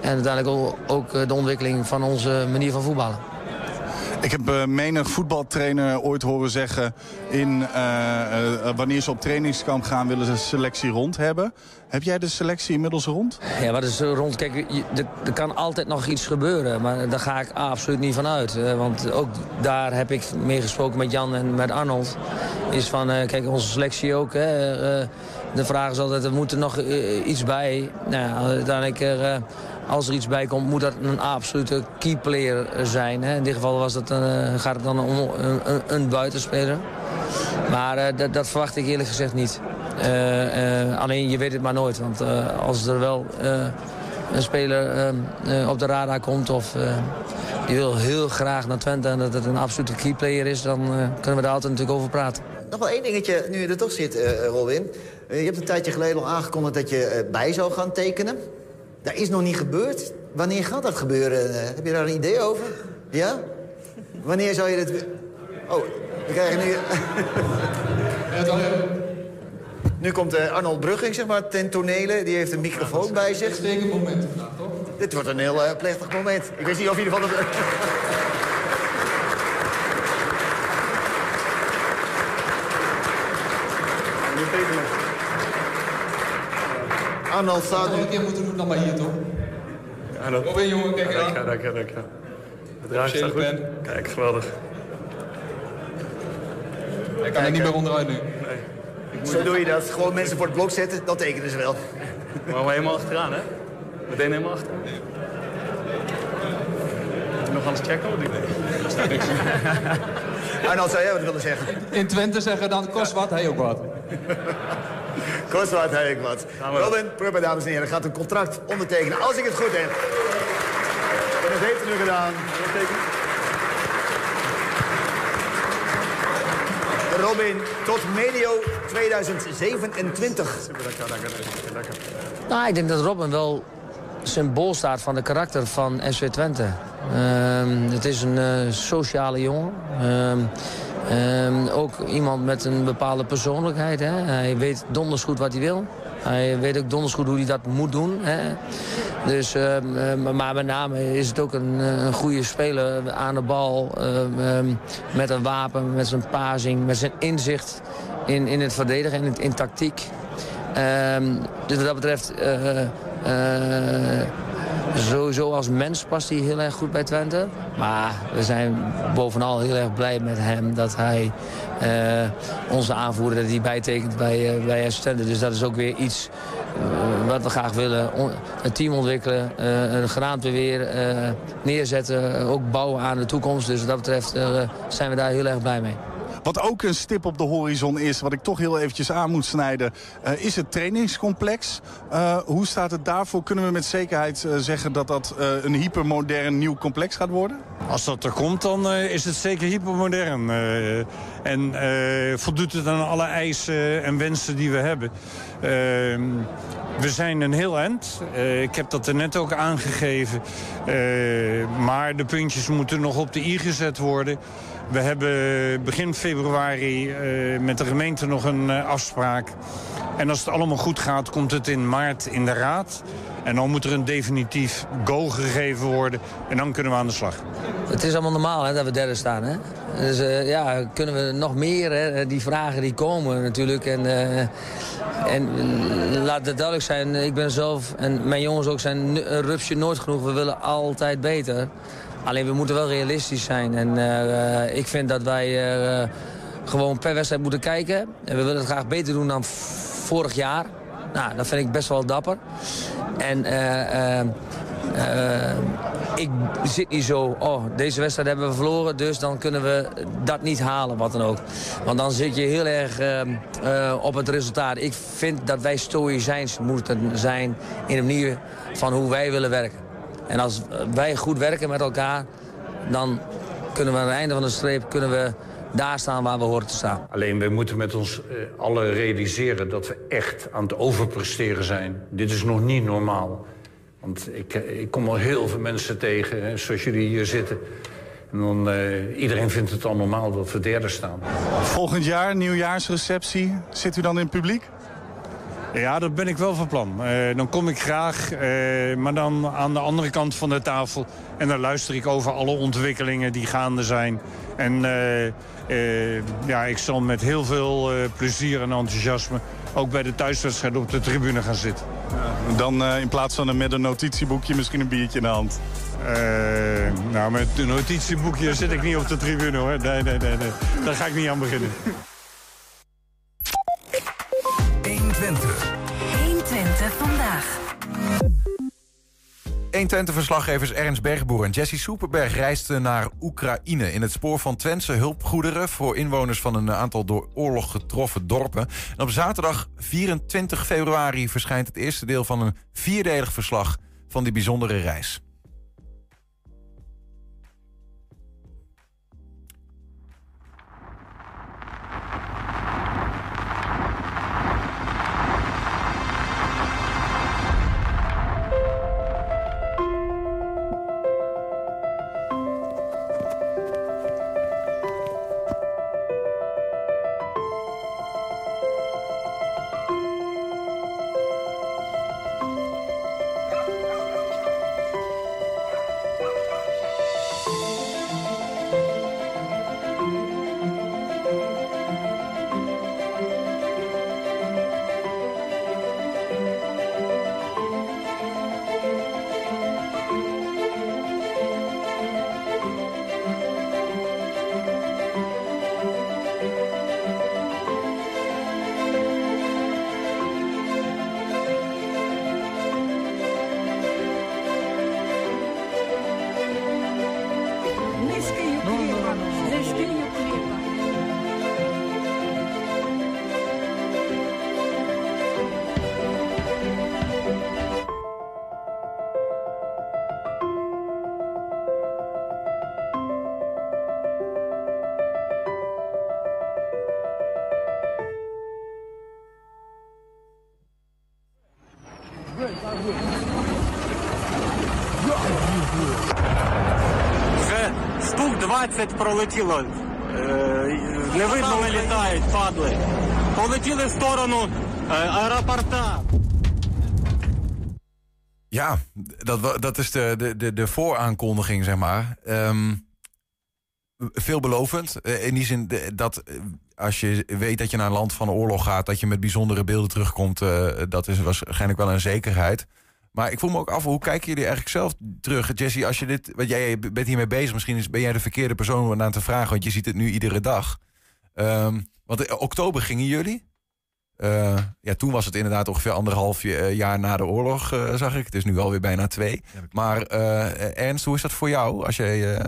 En uiteindelijk ook, ook de ontwikkeling van onze manier van voetballen. Ik heb eh, menig voetbaltrainer ooit horen zeggen... In, eh, eh, wanneer ze op trainingskamp gaan, willen ze selectie rond hebben. Heb jij de selectie inmiddels rond? Ja, wat is rond? Kijk, er, kan altijd nog iets gebeuren, maar daar ga ik absoluut niet van uit. Want ook daar heb ik mee gesproken met Jan en met Arnold. Is van, kijk, onze selectie ook. Hè, de vraag is altijd, er moet er nog iets bij. Nou, ja, uiteindelijk, als er iets bij komt, moet dat een absolute key player zijn. Hè. In dit geval was dat, uh, gaat het dan om een, een, een buitenspeler. Maar uh, dat, dat, verwacht ik eerlijk gezegd niet. Uh, alleen je weet het maar nooit. Want als er wel een speler op de radar komt... of die wil heel graag naar Twente en dat het een absolute keyplayer is... dan kunnen we daar altijd natuurlijk over praten. Nog wel één dingetje, nu je er toch zit, Robin. je hebt een tijdje geleden al aangekondigd dat je bij zou gaan tekenen. Dat is nog niet gebeurd. Wanneer gaat dat gebeuren? heb je daar een idee over? Ja? Wanneer zou je dit... Oh, we krijgen nu... nu komt uh, Arnold Brugging, zeg maar, ten tonele. Die heeft een microfoon bij zich. Dit is een moment vandaag, toch? Dit wordt een heel uh, plechtig moment. Ik weet niet of jullie van het... Arnold staat... nog een keer moeten doen dan maar hier, toch? Ja, dat... Kom in, jongen, kijk aan. Dank je, dank je. Het staat goed. Kijk, geweldig. Ik kan er niet meer onderuit nu. Nee. Zo doe je dat. Gewoon mensen voor het blok zetten, dan tekenen ze wel. Maar we helemaal achteraan, hè? Meteen helemaal achteraan. Moet je nog anders checken of niet? Nee. Arnold, zou jij wat willen zeggen? In Twente zeggen dan, kost wat, hij ook wat. kost wat, hij ook wat. Robin Prupper, dames en heren, gaat een contract ondertekenen, als ik het goed heb. En dat heeft hij nu gedaan. Robin, tot medio 2027. Super, dank je, dank Nou, ik denk dat Robin wel symbool staat van de karakter van SW Twente. Um, het is een uh, sociale jongen. Um, um, ook iemand met een bepaalde persoonlijkheid. Hè. Hij weet donders goed wat hij wil. Hij weet ook donders goed hoe hij dat moet doen. Hè. Dus, um, maar met name is het ook een, een goede speler aan de bal. Met een wapen, met zijn pazing, met zijn inzicht in, in het verdedigen en in, tactiek. dus wat dat betreft... Uh, uh, Sowieso als mens past hij heel erg goed bij Twente. Maar we zijn bovenal heel erg blij met hem dat hij uh, onze aanvoerder dat hij bijtekent bij, uh, bij Twente. Dus dat is ook weer iets wat we graag willen. Een team ontwikkelen, een geraamte weer neerzetten. Ook bouwen aan de toekomst. Dus wat dat betreft zijn we daar heel erg blij mee. Wat ook een stip op de horizon is, wat ik toch heel eventjes aan moet snijden... Uh, is het trainingscomplex. Uh, hoe staat het daarvoor? Kunnen we met zekerheid uh, zeggen dat dat een hypermodern nieuw complex gaat worden? Als dat er komt, dan is het zeker hypermodern. en voldoet het aan alle eisen en wensen die we hebben. Ehm, we zijn een heel eind. ik heb dat er net ook aangegeven. maar de puntjes moeten nog op de i gezet worden... We hebben begin februari uh, met de gemeente nog een uh, afspraak. En als het allemaal goed gaat, komt het in maart in de raad. En dan moet er een definitief go gegeven worden. En dan kunnen we aan de slag. Het is allemaal normaal hè, dat we derde staan. Hè? Dus uh, ja, kunnen we nog meer, hè? die vragen die komen natuurlijk. En, en laat het duidelijk zijn, ik ben zelf en mijn jongens ook zijn een rupsje nooit genoeg. We willen altijd beter. Alleen we moeten wel realistisch zijn. En uh, ik vind dat wij uh, gewoon per wedstrijd moeten kijken. En we willen het graag beter doen dan vorig jaar. Nou, dat vind ik best wel dapper. En uh, ik zit niet zo, oh, deze wedstrijd hebben we verloren, dus dan kunnen we dat niet halen, wat dan ook. Want dan zit je heel erg op het resultaat. Ik vind dat wij stoïcijns moeten zijn in de manier van hoe wij willen werken. En als wij goed werken met elkaar, dan kunnen we aan het einde van de streep kunnen we daar staan waar we horen te staan. Alleen we moeten met ons uh, allen realiseren dat we echt aan het overpresteren zijn. Dit is nog niet normaal. Want ik, eh, ik kom al heel veel mensen tegen, hè, zoals jullie hier zitten. En dan, uh, iedereen vindt het al normaal dat we derde staan. Volgend jaar, nieuwjaarsreceptie, zit u dan in het publiek? Ja, dat ben ik wel van plan. Uh, dan kom ik graag, uh, maar dan aan de andere kant van de tafel. En dan luister ik over alle ontwikkelingen die gaande zijn. En uh, ja, ik zal met heel veel plezier en enthousiasme... ook bij de thuiswedstrijd op de tribune gaan zitten. Ja, dan in plaats van een, met een notitieboekje misschien een biertje in de hand. nou, met een notitieboekje zit ik niet op de tribune, hoor. Nee, nee, nee, nee. Daar ga ik niet aan beginnen. 120. 120 vandaag. 120-verslaggevers Ernst Bergboer en Jesse Soeperberg reisden naar Oekraïne... in het spoor van Twentse hulpgoederen voor inwoners van een aantal door oorlog getroffen dorpen. En op zaterdag 24 februari verschijnt het eerste deel van een vierdelig verslag van die bijzondere reis. 120 пролетіло. Не видно, не літають, падли. Полетіли в сторону аеропорта. Ja, dat, dat is de, de, de vooraankondiging, zeg maar. Um, veelbelovend. Eh, in die zin dat eh, als je weet dat je naar een land van oorlog gaat... dat je met bijzondere beelden terugkomt... Uh, dat is waarschijnlijk wel een zekerheid. Maar ik voel me ook af, hoe kijken jullie eigenlijk zelf terug? Jesse, als je dit, want jij bent hiermee bezig... misschien is, ben jij de verkeerde persoon om aan te vragen... want je ziet het nu iedere dag. Ehm, want in oktober gingen jullie... Eh, ja, toen was het inderdaad ongeveer anderhalf eh, jaar na de oorlog, eh, zag ik. Het is nu alweer bijna twee. maar Ernst, hoe is dat voor jou? Als jij,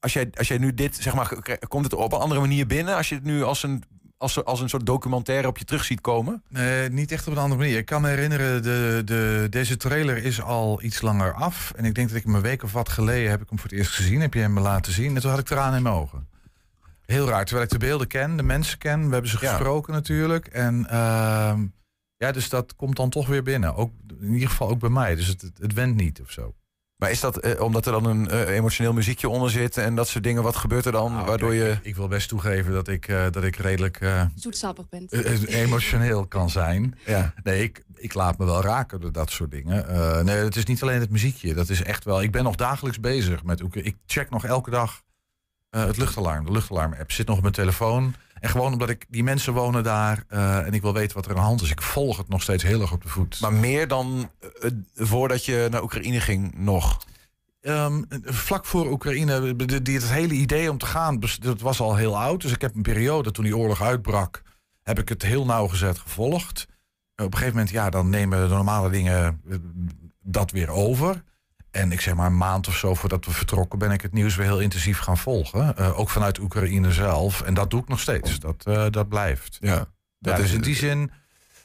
als jij, als jij nu dit, zeg maar, komt het op een andere manier binnen? Als je het nu als een, als, als een soort documentaire op je terug ziet komen? Nee, niet echt op een andere manier. Ik kan me herinneren, de, de, deze trailer is al iets langer af. En ik denk dat ik hem een week of wat geleden heb ik hem voor het eerst gezien. Heb je hem laten zien. En toen had ik tranen in mijn ogen. Heel raar, terwijl ik de beelden ken, de mensen ken. We hebben ze gesproken natuurlijk. En ehm, ja, dus dat komt dan toch weer binnen. Ook, in ieder geval ook bij mij. Dus het, het, het went niet of zo. Maar is dat eh, omdat er dan een eh, emotioneel muziekje onder zit en dat soort dingen? Wat gebeurt er dan? waardoor je. Ik wil best toegeven dat ik, eh, dat ik redelijk eh, Zoetsappig bent. emotioneel kan zijn. Ja. Nee, ik, ik laat me wel raken door dat soort dingen. Eh, nee, het is niet alleen het muziekje. Dat is echt wel. Ik ben nog dagelijks bezig met. Ik check nog elke dag eh, het luchtalarm. De luchtalarm-app zit nog op mijn telefoon. En gewoon omdat ik die mensen wonen daar eh, en ik wil weten wat er aan de hand is. Ik volg het nog steeds heel erg op de voet. Maar meer dan eh, voordat je naar Oekraïne ging nog? Ehm, vlak voor Oekraïne, die, het hele idee om te gaan, dat was al heel oud. Dus ik heb een periode toen die oorlog uitbrak, heb ik het heel nauwgezet gevolgd. En op een gegeven moment, ja, dan nemen de normale dingen eh, dat weer over. En ik zeg maar een maand of zo voordat we vertrokken, ben ik het nieuws weer heel intensief gaan volgen. Eh, ook vanuit Oekraïne zelf. En dat doe ik nog steeds. Dat, eh, dat blijft. Ja, Ja, dat dus is- in die zin.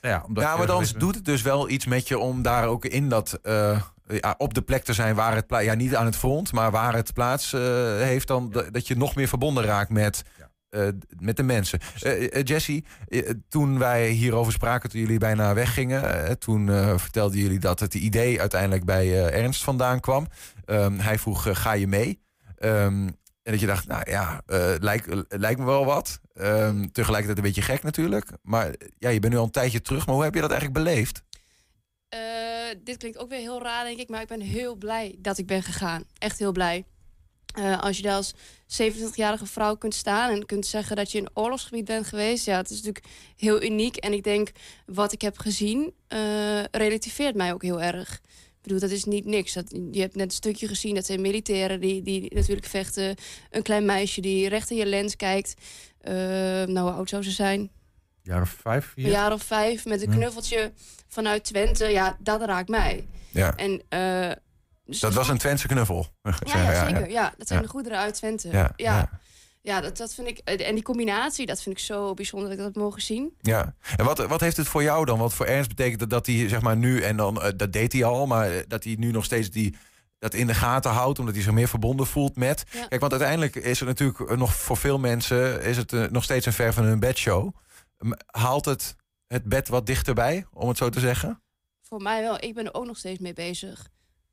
Ja, omdat Ja, maar dan doet het dus wel iets met je om daar ook in dat. eh, ja, op de plek te zijn waar het. pla- Ja, niet aan het front, maar waar het plaats heeft. Dan dat je nog meer verbonden raakt met. Eh, met de mensen. Eh, Jesse, toen wij hierover spraken, toen jullie bijna weggingen, toen vertelden jullie dat het idee uiteindelijk bij Ernst vandaan kwam. Ehm, hij vroeg: ga je mee? Ehm, en dat je dacht, nou ja, lijkt, lijkt me wel wat. Ehm, tegelijkertijd een beetje gek natuurlijk. Maar ja, je bent nu al een tijdje terug. Maar hoe heb je dat eigenlijk beleefd? Dit klinkt ook weer heel raar, denk ik. Maar ik ben heel blij dat ik ben gegaan. Echt heel blij. Eh, als je daar als 27-jarige vrouw kunt staan en kunt zeggen dat je in een oorlogsgebied bent geweest, ja, het is natuurlijk heel uniek. En ik denk wat ik heb gezien, eh, relativeert mij ook heel erg. Ik bedoel, dat is niet niks. Dat, je hebt net een stukje gezien, dat zijn militairen die, die natuurlijk vechten. Een klein meisje die recht in je lens kijkt. Eh, nou, hoe oud zou ze zijn? jaar of vijf, vier? Een jaar of vijf met een knuffeltje vanuit Twente. Ja, dat raakt mij. Ja. En, eh, Dat was een Twentse knuffel. ja, ja, zeker. Ja, dat zijn de goederen uit Twente. Ja, Ja, dat, dat vind ik. En die combinatie, dat vind ik zo bijzonder dat ik dat mogen zien. Ja, en wat, wat heeft het voor jou dan? Wat voor Ernst betekent het dat hij zeg maar nu, en dan, eh, dat deed hij al, maar eh, dat hij nu nog steeds die, dat in de gaten houdt, omdat hij zich meer verbonden voelt met. Ja. Kijk, want uiteindelijk is het natuurlijk eh, nog voor veel mensen is het nog steeds een ver van hun bedshow. Haalt het het bed wat dichterbij, om het zo te zeggen? Voor mij wel. Ik ben er ook nog steeds mee bezig.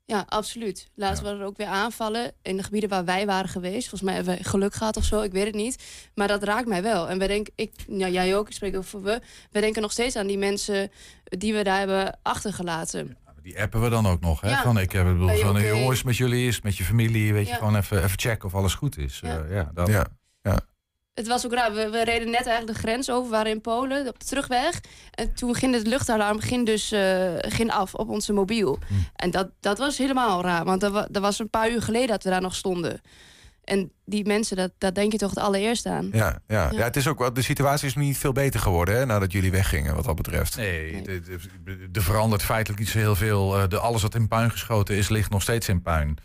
Ja, absoluut. Laatst waren er ook weer aanvallen in de gebieden waar wij waren geweest. Volgens mij hebben we geluk gehad of zo, ik weet het niet. Maar dat raakt mij wel. En wij denken, ik, ja, jij ook, ik spreek over we. Wij denken nog steeds aan die mensen die we daar hebben achtergelaten. Die appen we dan ook nog. Hè? Ja. Van, ik heb het bedoel, van oké? jongens, met jullie is met je familie. Weet je, Ja. gewoon even, even checken of alles goed is. Ja. Eh, ja, dat. Ja. Het was ook raar. We, we reden net eigenlijk de grens over, we waren in Polen, op de terugweg. En toen ging het luchtalarm ging dus, eh, ging af op onze mobiel. En dat, dat was helemaal raar, want dat, wa- dat was een paar uur geleden dat we daar nog stonden. En die mensen, dat, dat denk je toch het allereerst aan. Ja, ja. Ja. ja. het is ook, wel- de situatie is niet veel beter geworden hè, nadat jullie weggingen, wat dat betreft. Nee, er verandert feitelijk niet zo heel veel. Eh, De, alles wat in puin geschoten is, ligt nog steeds in puin.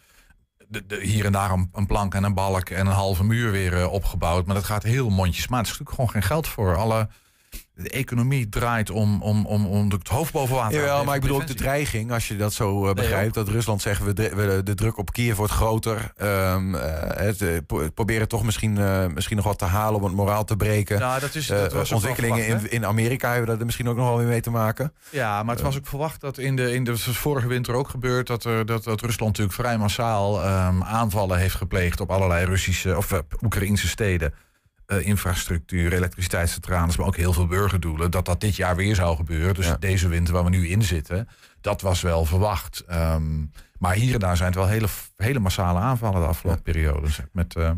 De, hier en daar een, een plank en een balk en een halve muur weer eh, opgebouwd. Maar dat gaat heel mondjesmaat. Er is natuurlijk gewoon geen geld voor. Alle, de economie draait om, om, om, om het hoofd boven water houden. maar ik bedoel ook de dreiging, als je dat zo eh, begrijpt. dat Rusland zegt, we, de, de druk op Kiev wordt groter. Eh, het, eh, pro- proberen toch misschien, misschien nog wat te halen om het moraal te breken. Nou, dat is- dat was ontwikkelingen verwacht, in, in Amerika hebben daar misschien ook nog wel weer mee te maken. Ja, maar het was ook verwacht dat in de, in de vorige winter ook gebeurd dat, er, dat, dat Rusland natuurlijk vrij massaal ehm, aanvallen heeft gepleegd op allerlei Russische of Oekraïnse steden. Eh, infrastructuur, elektriciteitscentrales, maar ook heel veel burgerdoelen. Dat dat dit jaar weer zou gebeuren. Dus deze winter waar we nu in zitten, dat was wel verwacht. Ehm, maar hier en daar zijn het wel hele, hele massale aanvallen de afgelopen periode. zeg, Met ehm,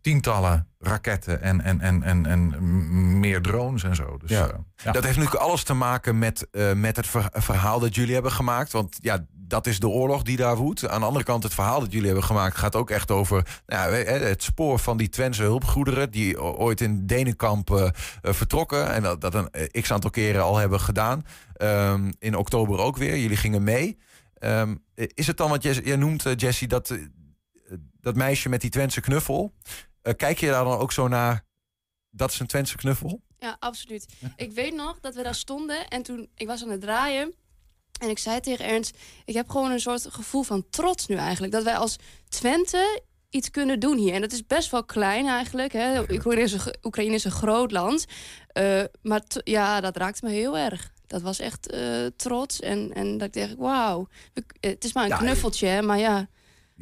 tientallen raketten en, en, en, en, en meer drones en zo. Dus, Ja. eh, ja. Dat heeft natuurlijk alles te maken met, eh, met het ver- verhaal dat jullie hebben gemaakt. Want ja, dat is de oorlog die daar woedt. Aan de andere kant, het verhaal dat jullie hebben gemaakt gaat ook echt over nou, het spoor van die Twentse hulpgoederen. die ooit in Denenkamp eh, eh, vertrokken. En dat, dat een eh, x aantal keren al hebben gedaan. Ehm, in oktober ook weer. Jullie gingen mee. Ehm, is het dan wat jij, noemt, Jessie, dat, dat meisje met die Twentse knuffel? Kijk je daar dan ook zo naar? Dat is een Twentse knuffel? Ja, absoluut. Ik weet nog dat we daar stonden en toen ik was aan het draaien. En ik zei tegen Ernst, ik heb gewoon een soort gevoel van trots nu eigenlijk. Dat wij als Twente iets kunnen doen hier. En dat is best wel klein eigenlijk. Hè. Oekraïne, is een, Oekraïne is een groot land. Eh, maar ja, dat raakte me heel erg. Dat was echt eh, trots. En, en dat ik dacht, wauw. Het is maar een Ja, knuffeltje, hè, maar ja.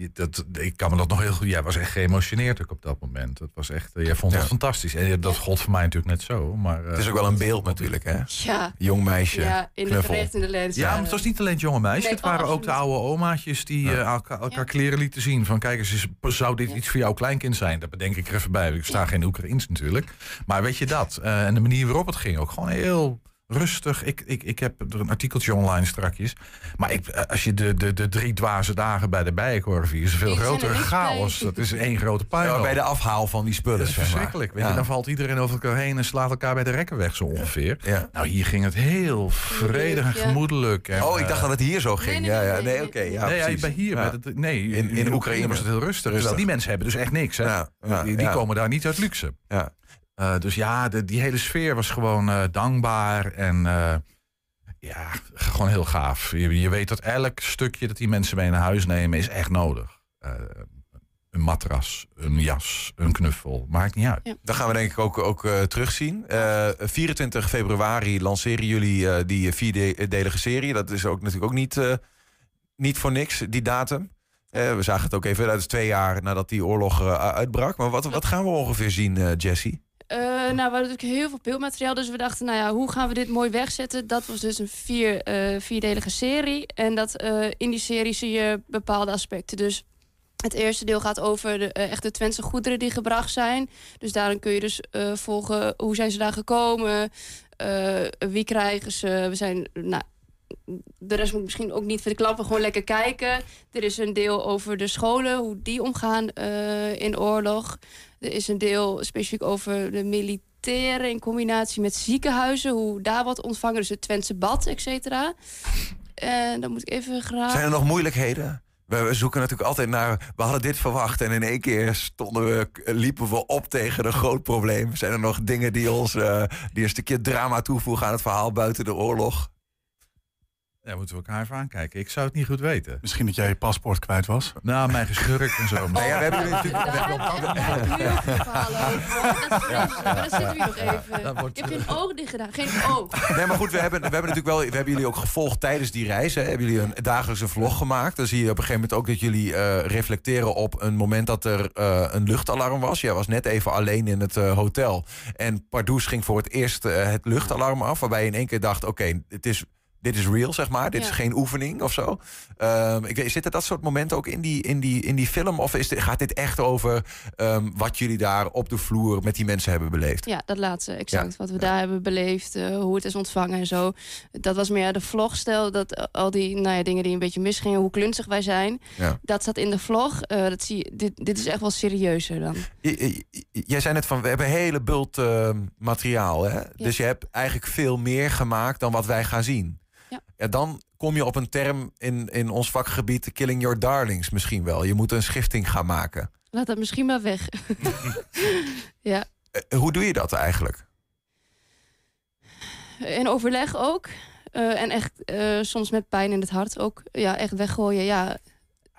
Je- Dat, ik kan me dat nog heel goed. Jij was echt geëmotioneerd ook op dat moment. Dat was echt. eh, jij vond het Ja. fantastisch. En dat gold voor mij natuurlijk net zo. Maar, eh, Het is ook wel een beeld natuurlijk, hè? Ja. Jong meisje, Ja, in de knuffel. recht in de lens. Ja, maar het was niet alleen het jonge meisje. Nee, het waren oh, ook de oude omaatjes die eh, elkaar, elkaar kleren lieten zien. Van kijk eens, is- zou dit iets voor jouw kleinkind zijn? Dat bedenk ik er even bij. Ik sta geen Oekraïens natuurlijk. Maar weet je dat? Eh, en de manier waarop het ging ook gewoon heel rustig. Ik, ik, ik heb er een artikeltje online strakjes. Maar ik, eh, als je de, de, de drie dwaze dagen bij de Bijenkorf hier is een veel er grotere niet chaos. bij. Dat is één grote puinhoop. Ja, bij de afhaal van die spullen. Dat is zeg maar. verschrikkelijk. Weet je, Ja. dan valt iedereen over elkaar heen en slaat elkaar bij de rekken weg zo ongeveer. Nou, hier ging het heel vredig en Ja. gemoedelijk. En, Oh, ik dacht eh, dat het hier zo ging. ja, ja, nee, oké. ja, nee, ja, bij hier. Ja. Met het, nee, in, In- in Oekraïne was het heel rustig. Rustig. die mensen hebben dus echt niks. Hè? Ja, ja, die die ja. komen daar niet uit luxe. Ja. Eh, dus ja, de, die hele sfeer was gewoon eh, dankbaar en eh, ja, gewoon heel gaaf. Je, je weet dat elk stukje dat die mensen mee naar huis nemen is echt nodig. Eh, een matras, een jas, een knuffel, maakt niet uit. Dat gaan we denk ik ook, ook eh, terugzien. Eh, 24 februari lanceren jullie eh, die vierdelige serie. Dat is ook natuurlijk ook niet, eh, niet voor niks, die datum. We zagen het ook even, dat is twee jaar nadat die oorlog eh, uitbrak. Maar wat, wat gaan we ongeveer zien, eh Jessie? Eh, nou, we hadden natuurlijk heel veel beeldmateriaal. Dus we dachten, nou ja, hoe gaan we dit mooi wegzetten? Dat was dus een vier, eh, vierdelige serie. En dat, eh, in die serie zie je bepaalde aspecten. Dus het eerste deel gaat over de echte Twentse goederen die gebracht zijn. Dus daarin kun je dus volgen hoe zijn ze daar gekomen. wie krijgen ze. We zijn, nou, de rest moet misschien ook niet verklappen. Gewoon lekker kijken. Er is een deel over de scholen, hoe die omgaan eh, in oorlog. Er is een deel specifiek over de reflecteren in combinatie met ziekenhuizen, hoe daar wordt ontvangen, dus het Twentse bad, et cetera. En dan moet ik even graag. Zijn er nog moeilijkheden? We, we zoeken natuurlijk altijd naar. We hadden dit verwacht en in één keer stonden we, liepen we op tegen een groot probleem. Zijn er nog dingen die ons eh, die een stukje drama toevoegen aan het verhaal buiten de oorlog? Ja, moeten we elkaar even aankijken. Ik zou het niet goed weten. Misschien dat jij je paspoort kwijt was? Nou, mijn geschurk en zo. Nou ja, we hebben jullie natuurlijk. Maar dan zitten we nog even. Je hebt geen oog dicht gedaan. Geen oog. Nee, maar goed, we hebben, we hebben natuurlijk wel. We hebben jullie ook gevolgd tijdens die reis. Hè. Hebben jullie een dagelijkse vlog gemaakt? Dan zie je op een gegeven moment ook dat jullie eh, reflecteren op een moment dat er eh, een luchtalarm was. Jij was net even alleen in het eh, hotel. En Pardoes ging voor het eerst het luchtalarm af. Waarbij je in één keer dacht: oké, het is. Dit is real, zeg maar. Dit Ja. is geen oefening of zo. Ehm, ik, weet- zitten dat soort momenten ook in die, in die, in die film? Of is dit, gaat dit echt over ehm, wat jullie daar op de vloer met die mensen hebben beleefd? Ja, dat laatste, exact. Ja. Wat we daar hebben beleefd, eh, hoe het is ontvangen en zo. Dat was meer de vlogstijl, dat eh, al die nou ja, dingen die een beetje misgingen, hoe klunzig wij zijn. Ja. Dat staat in de vlog. Eh, dat zie je, dit, dit is echt wel serieuzer dan. J- Jij zei net van, we hebben een hele bult eh, materiaal. Hè? Dus je hebt eigenlijk veel meer gemaakt dan wat wij gaan zien. Ja. dan kom je op een term in, in ons vakgebied, killing your darlings misschien wel. Je moet een schifting gaan maken. Laat dat misschien maar weg. ja, Eh, hoe doe je dat eigenlijk? in overleg ook. Eh, en echt eh, soms met pijn in het hart ook. Ja, echt weggooien. Ja,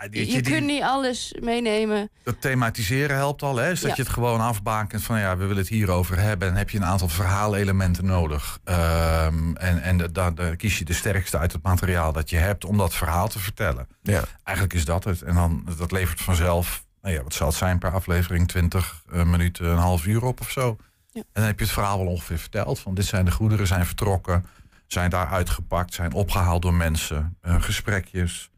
die- je, die- kunt niet alles meenemen. Dat thematiseren helpt al, hè? Dus dat Ja. je het gewoon afbakent van ja, we willen het hierover hebben. En heb je een aantal verhaalelementen nodig. Ehm, en en da- da- daar kies je de sterkste uit het materiaal dat je hebt om dat verhaal te vertellen. Ja. Eigenlijk is dat het. En dan dat levert vanzelf, nou ja, wat zal het zijn per aflevering? 20 eh, minuten, een half uur op of zo. En dan heb je het verhaal wel ongeveer verteld. Van dit zijn de goederen, zijn vertrokken, zijn daar uitgepakt, zijn opgehaald door mensen, eh, gesprekjes.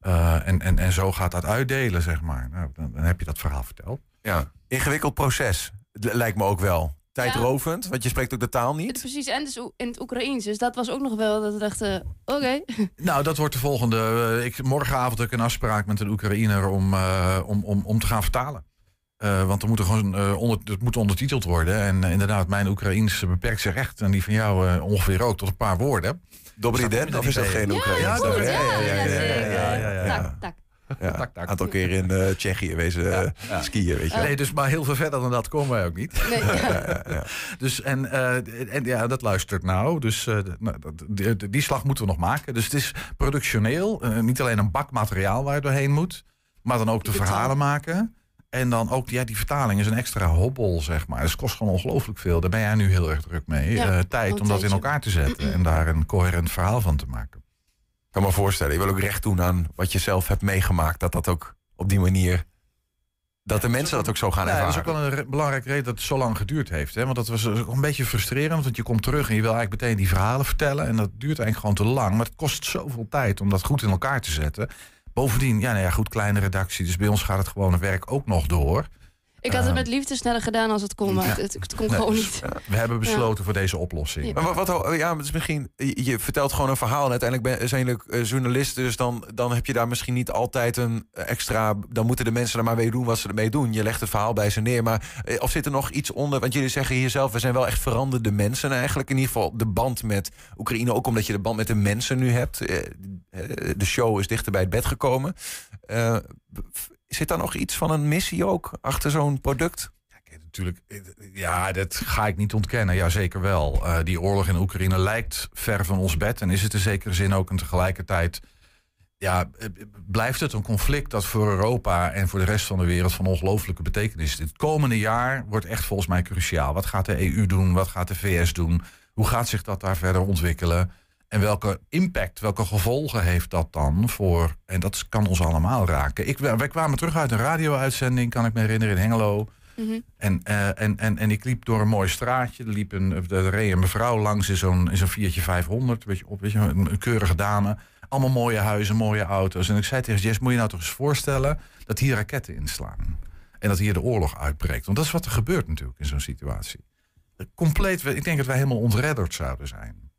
Eh, en, en, en zo gaat dat uitdelen, zeg maar. Nou, dan, dan heb je dat verhaal verteld. Ja, ingewikkeld proces. Lijkt me ook wel. Tijdrovend, want je spreekt ook de taal niet. Precies, en dus in het Oekraïens. Dus dat was ook nog wel dat we dachten, oké. Nou, dat wordt de volgende. eh, ik, morgenavond heb ik een afspraak met een Oekraïner om, eh, om, om, om te gaan vertalen. Eh, want er moet er gewoon eh, onder, het moet ondertiteld worden. En inderdaad, mijn Oekraïens beperkt zich echt, en die van jou eh, ongeveer ook, tot een paar woorden. Dobrident, of is dat geen Oekraïens? Ja, Ja, ja, ja, ja, ja, ja, ja, ja, ja. Tak, tak. Aantal keer in eh, Tsjechië wezen eh, skiën, weet je. Nee, dus maar heel veel verder dan dat komen wij ook niet. Nee. Dus en, eh, en ja, dat luistert nou. Dus eh, nou, die, die- slag moeten we nog maken. Dus het is productioneel. eh, niet alleen een bak materiaal waar je doorheen moet, maar dan ook de verhalen maken. En dan ook, ja, die vertaling is een extra hobbel, zeg maar. Dus het kost gewoon ongelooflijk veel. Daar ben jij nu heel erg druk mee. Ja, Eh, tijd om dat in elkaar te zetten en daar een coherent verhaal van te maken. Ik kan me voorstellen, je wil ook recht doen aan wat je zelf hebt meegemaakt. Dat dat ook op die manier, dat de mensen dat ook zo gaan Ja, dat is ervaren. ook wel een re- belangrijke reden dat het zo lang geduurd heeft. Hè? Want dat was ook een beetje frustrerend. Want je komt terug en je wil eigenlijk meteen die verhalen vertellen. En dat duurt eigenlijk gewoon te lang. Maar het kost zoveel tijd om dat goed in elkaar te zetten. Bovendien, ja, nou ja goed, kleine redactie. Dus bij ons gaat het gewone werk ook nog door. Ik had het Ehm, met liefde sneller gedaan als het kon, maar ja. het, het kon Nee, gewoon dus, niet. eh, We hebben besloten voor deze oplossing. Maar wat, wat, ja, het is misschien, je vertelt gewoon een verhaal en uiteindelijk ben, zijn jullie eh, journalisten, dus dan, dan heb je daar misschien niet altijd een extra, dan moeten de mensen er maar mee doen wat ze ermee doen. Je legt het verhaal bij ze neer, maar eh, of zit er nog iets onder, want jullie zeggen hier zelf, we zijn wel echt veranderde mensen eigenlijk, in ieder geval de band met Oekraïne, ook omdat je de band met de mensen nu hebt. De show is dichter bij het bed gekomen. Eh, Zit daar nog iets van een missie ook achter zo'n product? natuurlijk, ja, dat ga ik niet ontkennen. Ja, zeker wel. Eh, die oorlog in Oekraïne lijkt ver van ons bed. En is het in zekere zin ook. En tegelijkertijd ja, eh, blijft het een conflict dat voor Europa en voor de rest van de wereld van ongelooflijke betekenis is. Het komende jaar wordt echt volgens mij cruciaal. Wat gaat de EU doen? Wat gaat de VS doen? Hoe gaat zich dat daar verder ontwikkelen? En welke impact, welke gevolgen heeft dat dan voor... en dat kan ons allemaal raken. Ik, wij kwamen terug uit een radio-uitzending, kan ik me herinneren, in Hengelo. Mhm. En, eh, en, en, en ik liep door een mooi straatje. Er, liep een, er reed een mevrouw langs in zo'n, in zo'n Fiatje 500. Weet je, op, weet je, een, een keurige dame. Allemaal mooie huizen, mooie auto's. En ik zei tegen Jess, moet je nou toch eens voorstellen... dat hier raketten inslaan. En dat hier de oorlog uitbreekt. Want dat is wat er gebeurt natuurlijk in zo'n situatie. Compleet, ik denk dat wij helemaal ontredderd zouden zijn.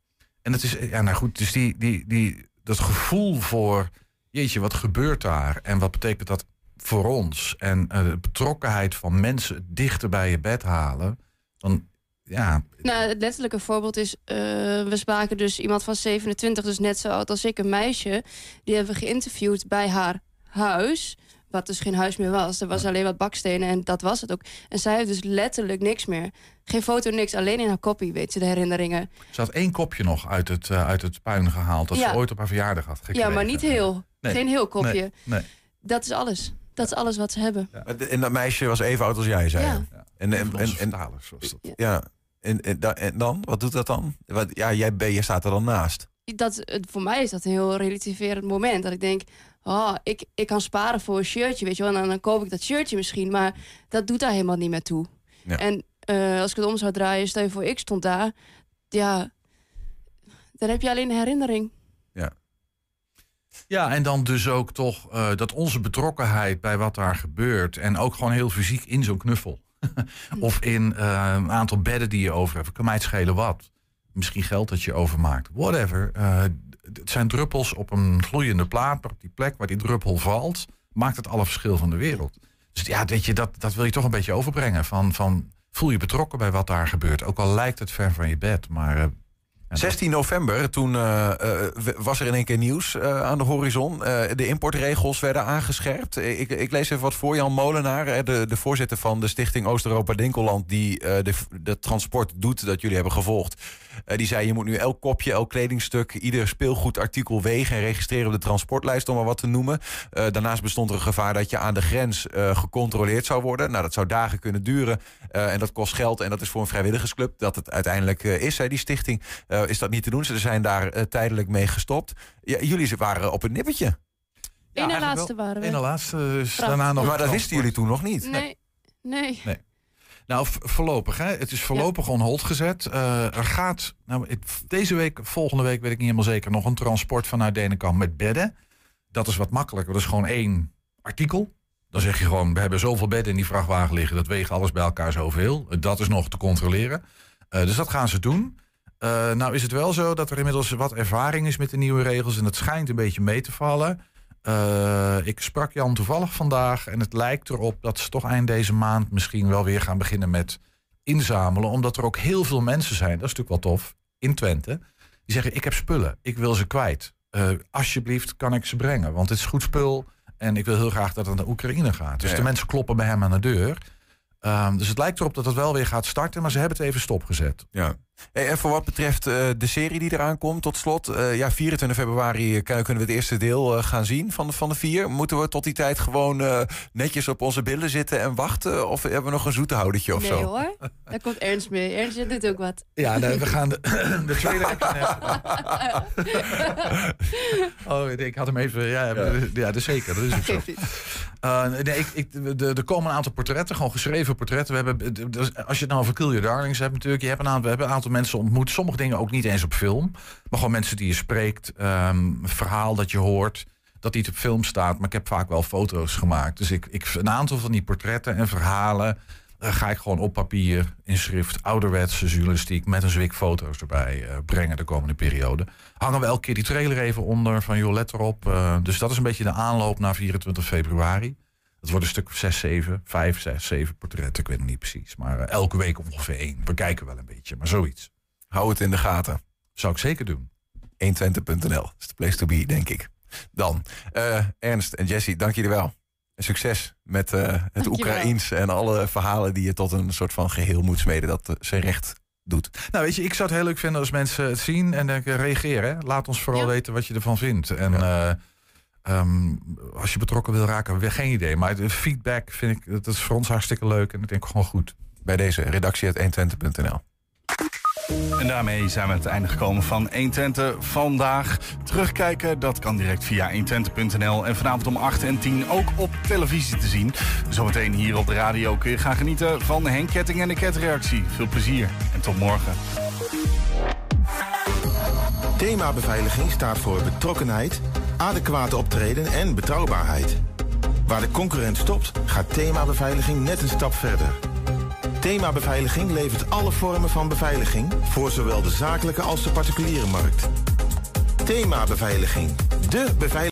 En het is, ja nou goed, dus die, die, die, dat gevoel voor... jeetje, wat gebeurt daar? En wat betekent dat voor ons? En eh, de betrokkenheid van mensen dichter bij je bed halen... dan ja, Nou, het letterlijke voorbeeld is... eh, we spraken dus iemand van 27, dus net zo oud als ik, een meisje. Die hebben we geïnterviewd bij haar huis. Wat dus geen huis meer was. Er was alleen wat bakstenen en dat was het ook. En zij heeft dus letterlijk niks meer. Geen foto, niks. Alleen in haar kopie weet ze de herinneringen. ze had één kopje nog uit het, eh, uit het puin gehaald... dat Ja. ze ooit op haar verjaardag had gekregen. Ja, maar niet heel. Nee. Geen heel kopje. Nee, nee. Dat is alles. Dat is alles wat ze hebben. De- En dat meisje was even oud als jij, zei Ja. je. En, en, en, en, ja. En, en, en dan? Wat doet dat dan? Wat, ja, jij, ben, jij staat er dan naast. dat, het- voor mij is dat een heel relativerend moment. Dat ik denk, oh, ik, ik kan sparen voor een shirtje, weet je wel. En dan, dan koop ik dat shirtje misschien. Maar dat doet daar helemaal niet meer toe. Ja. En eh, als ik het om zou draaien, stel je voor, ik stond daar. Ja, dan heb je alleen een herinnering. Ja, en dan dus ook toch eh, dat onze betrokkenheid bij wat daar gebeurt... en ook gewoon heel fysiek in zo'n knuffel... of in eh, een aantal bedden die je over hebt. Kan mij het schelen wat. Misschien geld dat je overmaakt. Whatever. Het zijn druppels op een gloeiende plaat... maar op die plek waar die druppel valt... maakt het alle verschil van de wereld. Dus ja, weet je, dat, dat wil je toch een beetje overbrengen. Van, van, voel je betrokken bij wat daar gebeurt. Ook al lijkt het ver van je bed. Maar eh, 16 november, toen eh, eh, was er in één keer nieuws eh, aan de horizon. De importregels werden aangescherpt. Ik, ik lees even wat voor. Jan Molenaar, de, de voorzitter van de stichting Oost-Europa Dinkelland... die de, de transport doet dat jullie hebben gevolgd. Die zei, je moet nu elk kopje, elk kledingstuk... ieder speelgoedartikel wegen en registreren op de transportlijst... om maar wat te noemen. Daarnaast bestond er een gevaar dat je aan de grens gecontroleerd zou worden. Nou, dat zou dagen kunnen duren. En dat kost geld en dat is voor een vrijwilligersclub... dat het uiteindelijk is, hè, die stichting... Eh, is dat niet te doen. Ze zijn daar eh, tijdelijk mee gestopt. Ja, jullie waren op het nippertje. Eén na laatste waren we. En de laatste is daarna nog... maar dat wisten jullie toen nog niet. Nee, nee. Nee. Nou, voorlopig. Hè? Het is voorlopig on hold gezet. Eh, er gaat nou, het- deze week, volgende week weet ik niet helemaal zeker... nog een transport vanuit Denenkamp met bedden. Dat is wat makkelijker. Dat is gewoon één artikel. Dan zeg je gewoon, we hebben zoveel bedden in die vrachtwagen liggen. Dat weegt alles bij elkaar zoveel. Dat is nog te controleren. Eh, dus dat gaan ze doen. Eh, nou is het wel zo dat er inmiddels wat ervaring is met de nieuwe regels. En het schijnt een beetje mee te vallen. Eh, ik sprak Jan toevallig vandaag. En het lijkt erop dat ze toch eind deze maand misschien wel weer gaan beginnen met inzamelen. Omdat er ook heel veel mensen zijn, dat is natuurlijk wel tof, in Twente. Die zeggen, ik heb spullen, ik wil ze kwijt. Eh, alsjeblieft kan ik ze brengen, want het is goed spul. En ik wil heel graag dat het naar Oekraïne gaat. Dus Ja. de mensen kloppen bij hem aan de deur. Ehm, dus het lijkt erop dat het wel weer gaat starten, maar ze hebben het even stopgezet. Ja. Hey, en voor wat betreft eh, de serie die eraan komt, tot slot. eh, ja, 24 februari eh, kunnen we het eerste deel eh, gaan zien van de, van de vier. Moeten we tot die tijd gewoon eh, netjes op onze billen zitten en wachten? Of hebben we nog een zoete of nee zo? hoor, daar komt Ernst mee. Ernst jij doet ook wat. Ja, nee, we gaan de, de tweede Oh, ik had hem even. Ja, ja. ja dat is zeker. Dat is ook zo. Uh, nee, ik, ik, de, er komen een aantal portretten, gewoon geschreven portretten. We hebben, dus als je het nou over Kill Your Darlings hebt natuurlijk. Je hebt een aantal, we hebben een aantal mensen ontmoet. Sommige dingen ook niet eens op film. Maar gewoon mensen die je spreekt. een verhaal dat je hoort. Dat niet op film staat. Maar ik heb vaak wel foto's gemaakt. Dus ik, ik, een aantal van die portretten en verhalen... eh, ga ik gewoon op papier, in schrift, ouderwetse journalistiek... met een zwik foto's erbij eh, brengen de komende periode. Hangen we elke keer die trailer even onder van joh, let erop. Eh, dus dat is een beetje de aanloop naar 24 februari. Het wordt een stuk of 6, 7, 5, 6, 7 portretten. Ik weet het niet precies. Maar eh, elke week ongeveer één. We kijken wel een beetje, maar zoiets. Hou het in de gaten. Zou ik zeker doen. 120.nl is de place to be, denk ik. Dan, eh, Ernst en Jesse, dank jullie wel. En succes met eh, het Dankjewel. Oekraïens en alle verhalen die je tot een soort van geheel moet smeden dat zijn recht doet. Nou, weet je, ik zou het heel leuk vinden als mensen het zien en denken, reageren. hè. Laat ons vooral weten wat je ervan vindt. En eh, ehm, als je betrokken wil raken, weer geen idee. Maar de feedback vind ik, dat is voor ons hartstikke leuk. En ik denk gewoon goed. Bij deze redactie uit 120.nl. En daarmee zijn we aan het einde gekomen van 120 vandaag. Terugkijken, dat kan direct via 120.nl. En vanavond om 8 en 10 ook op televisie te zien. Zometeen hier op de radio kun je gaan genieten van Henk Ketting en de Ketreactie. Veel plezier en tot morgen. Thema beveiliging staat voor betrokkenheid, adequate optreden en betrouwbaarheid. Waar de concurrent stopt, gaat thema beveiliging net een stap verder. Thema beveiliging levert alle vormen van beveiliging voor zowel de zakelijke als de particuliere markt. Thema beveiliging, de beveiliging.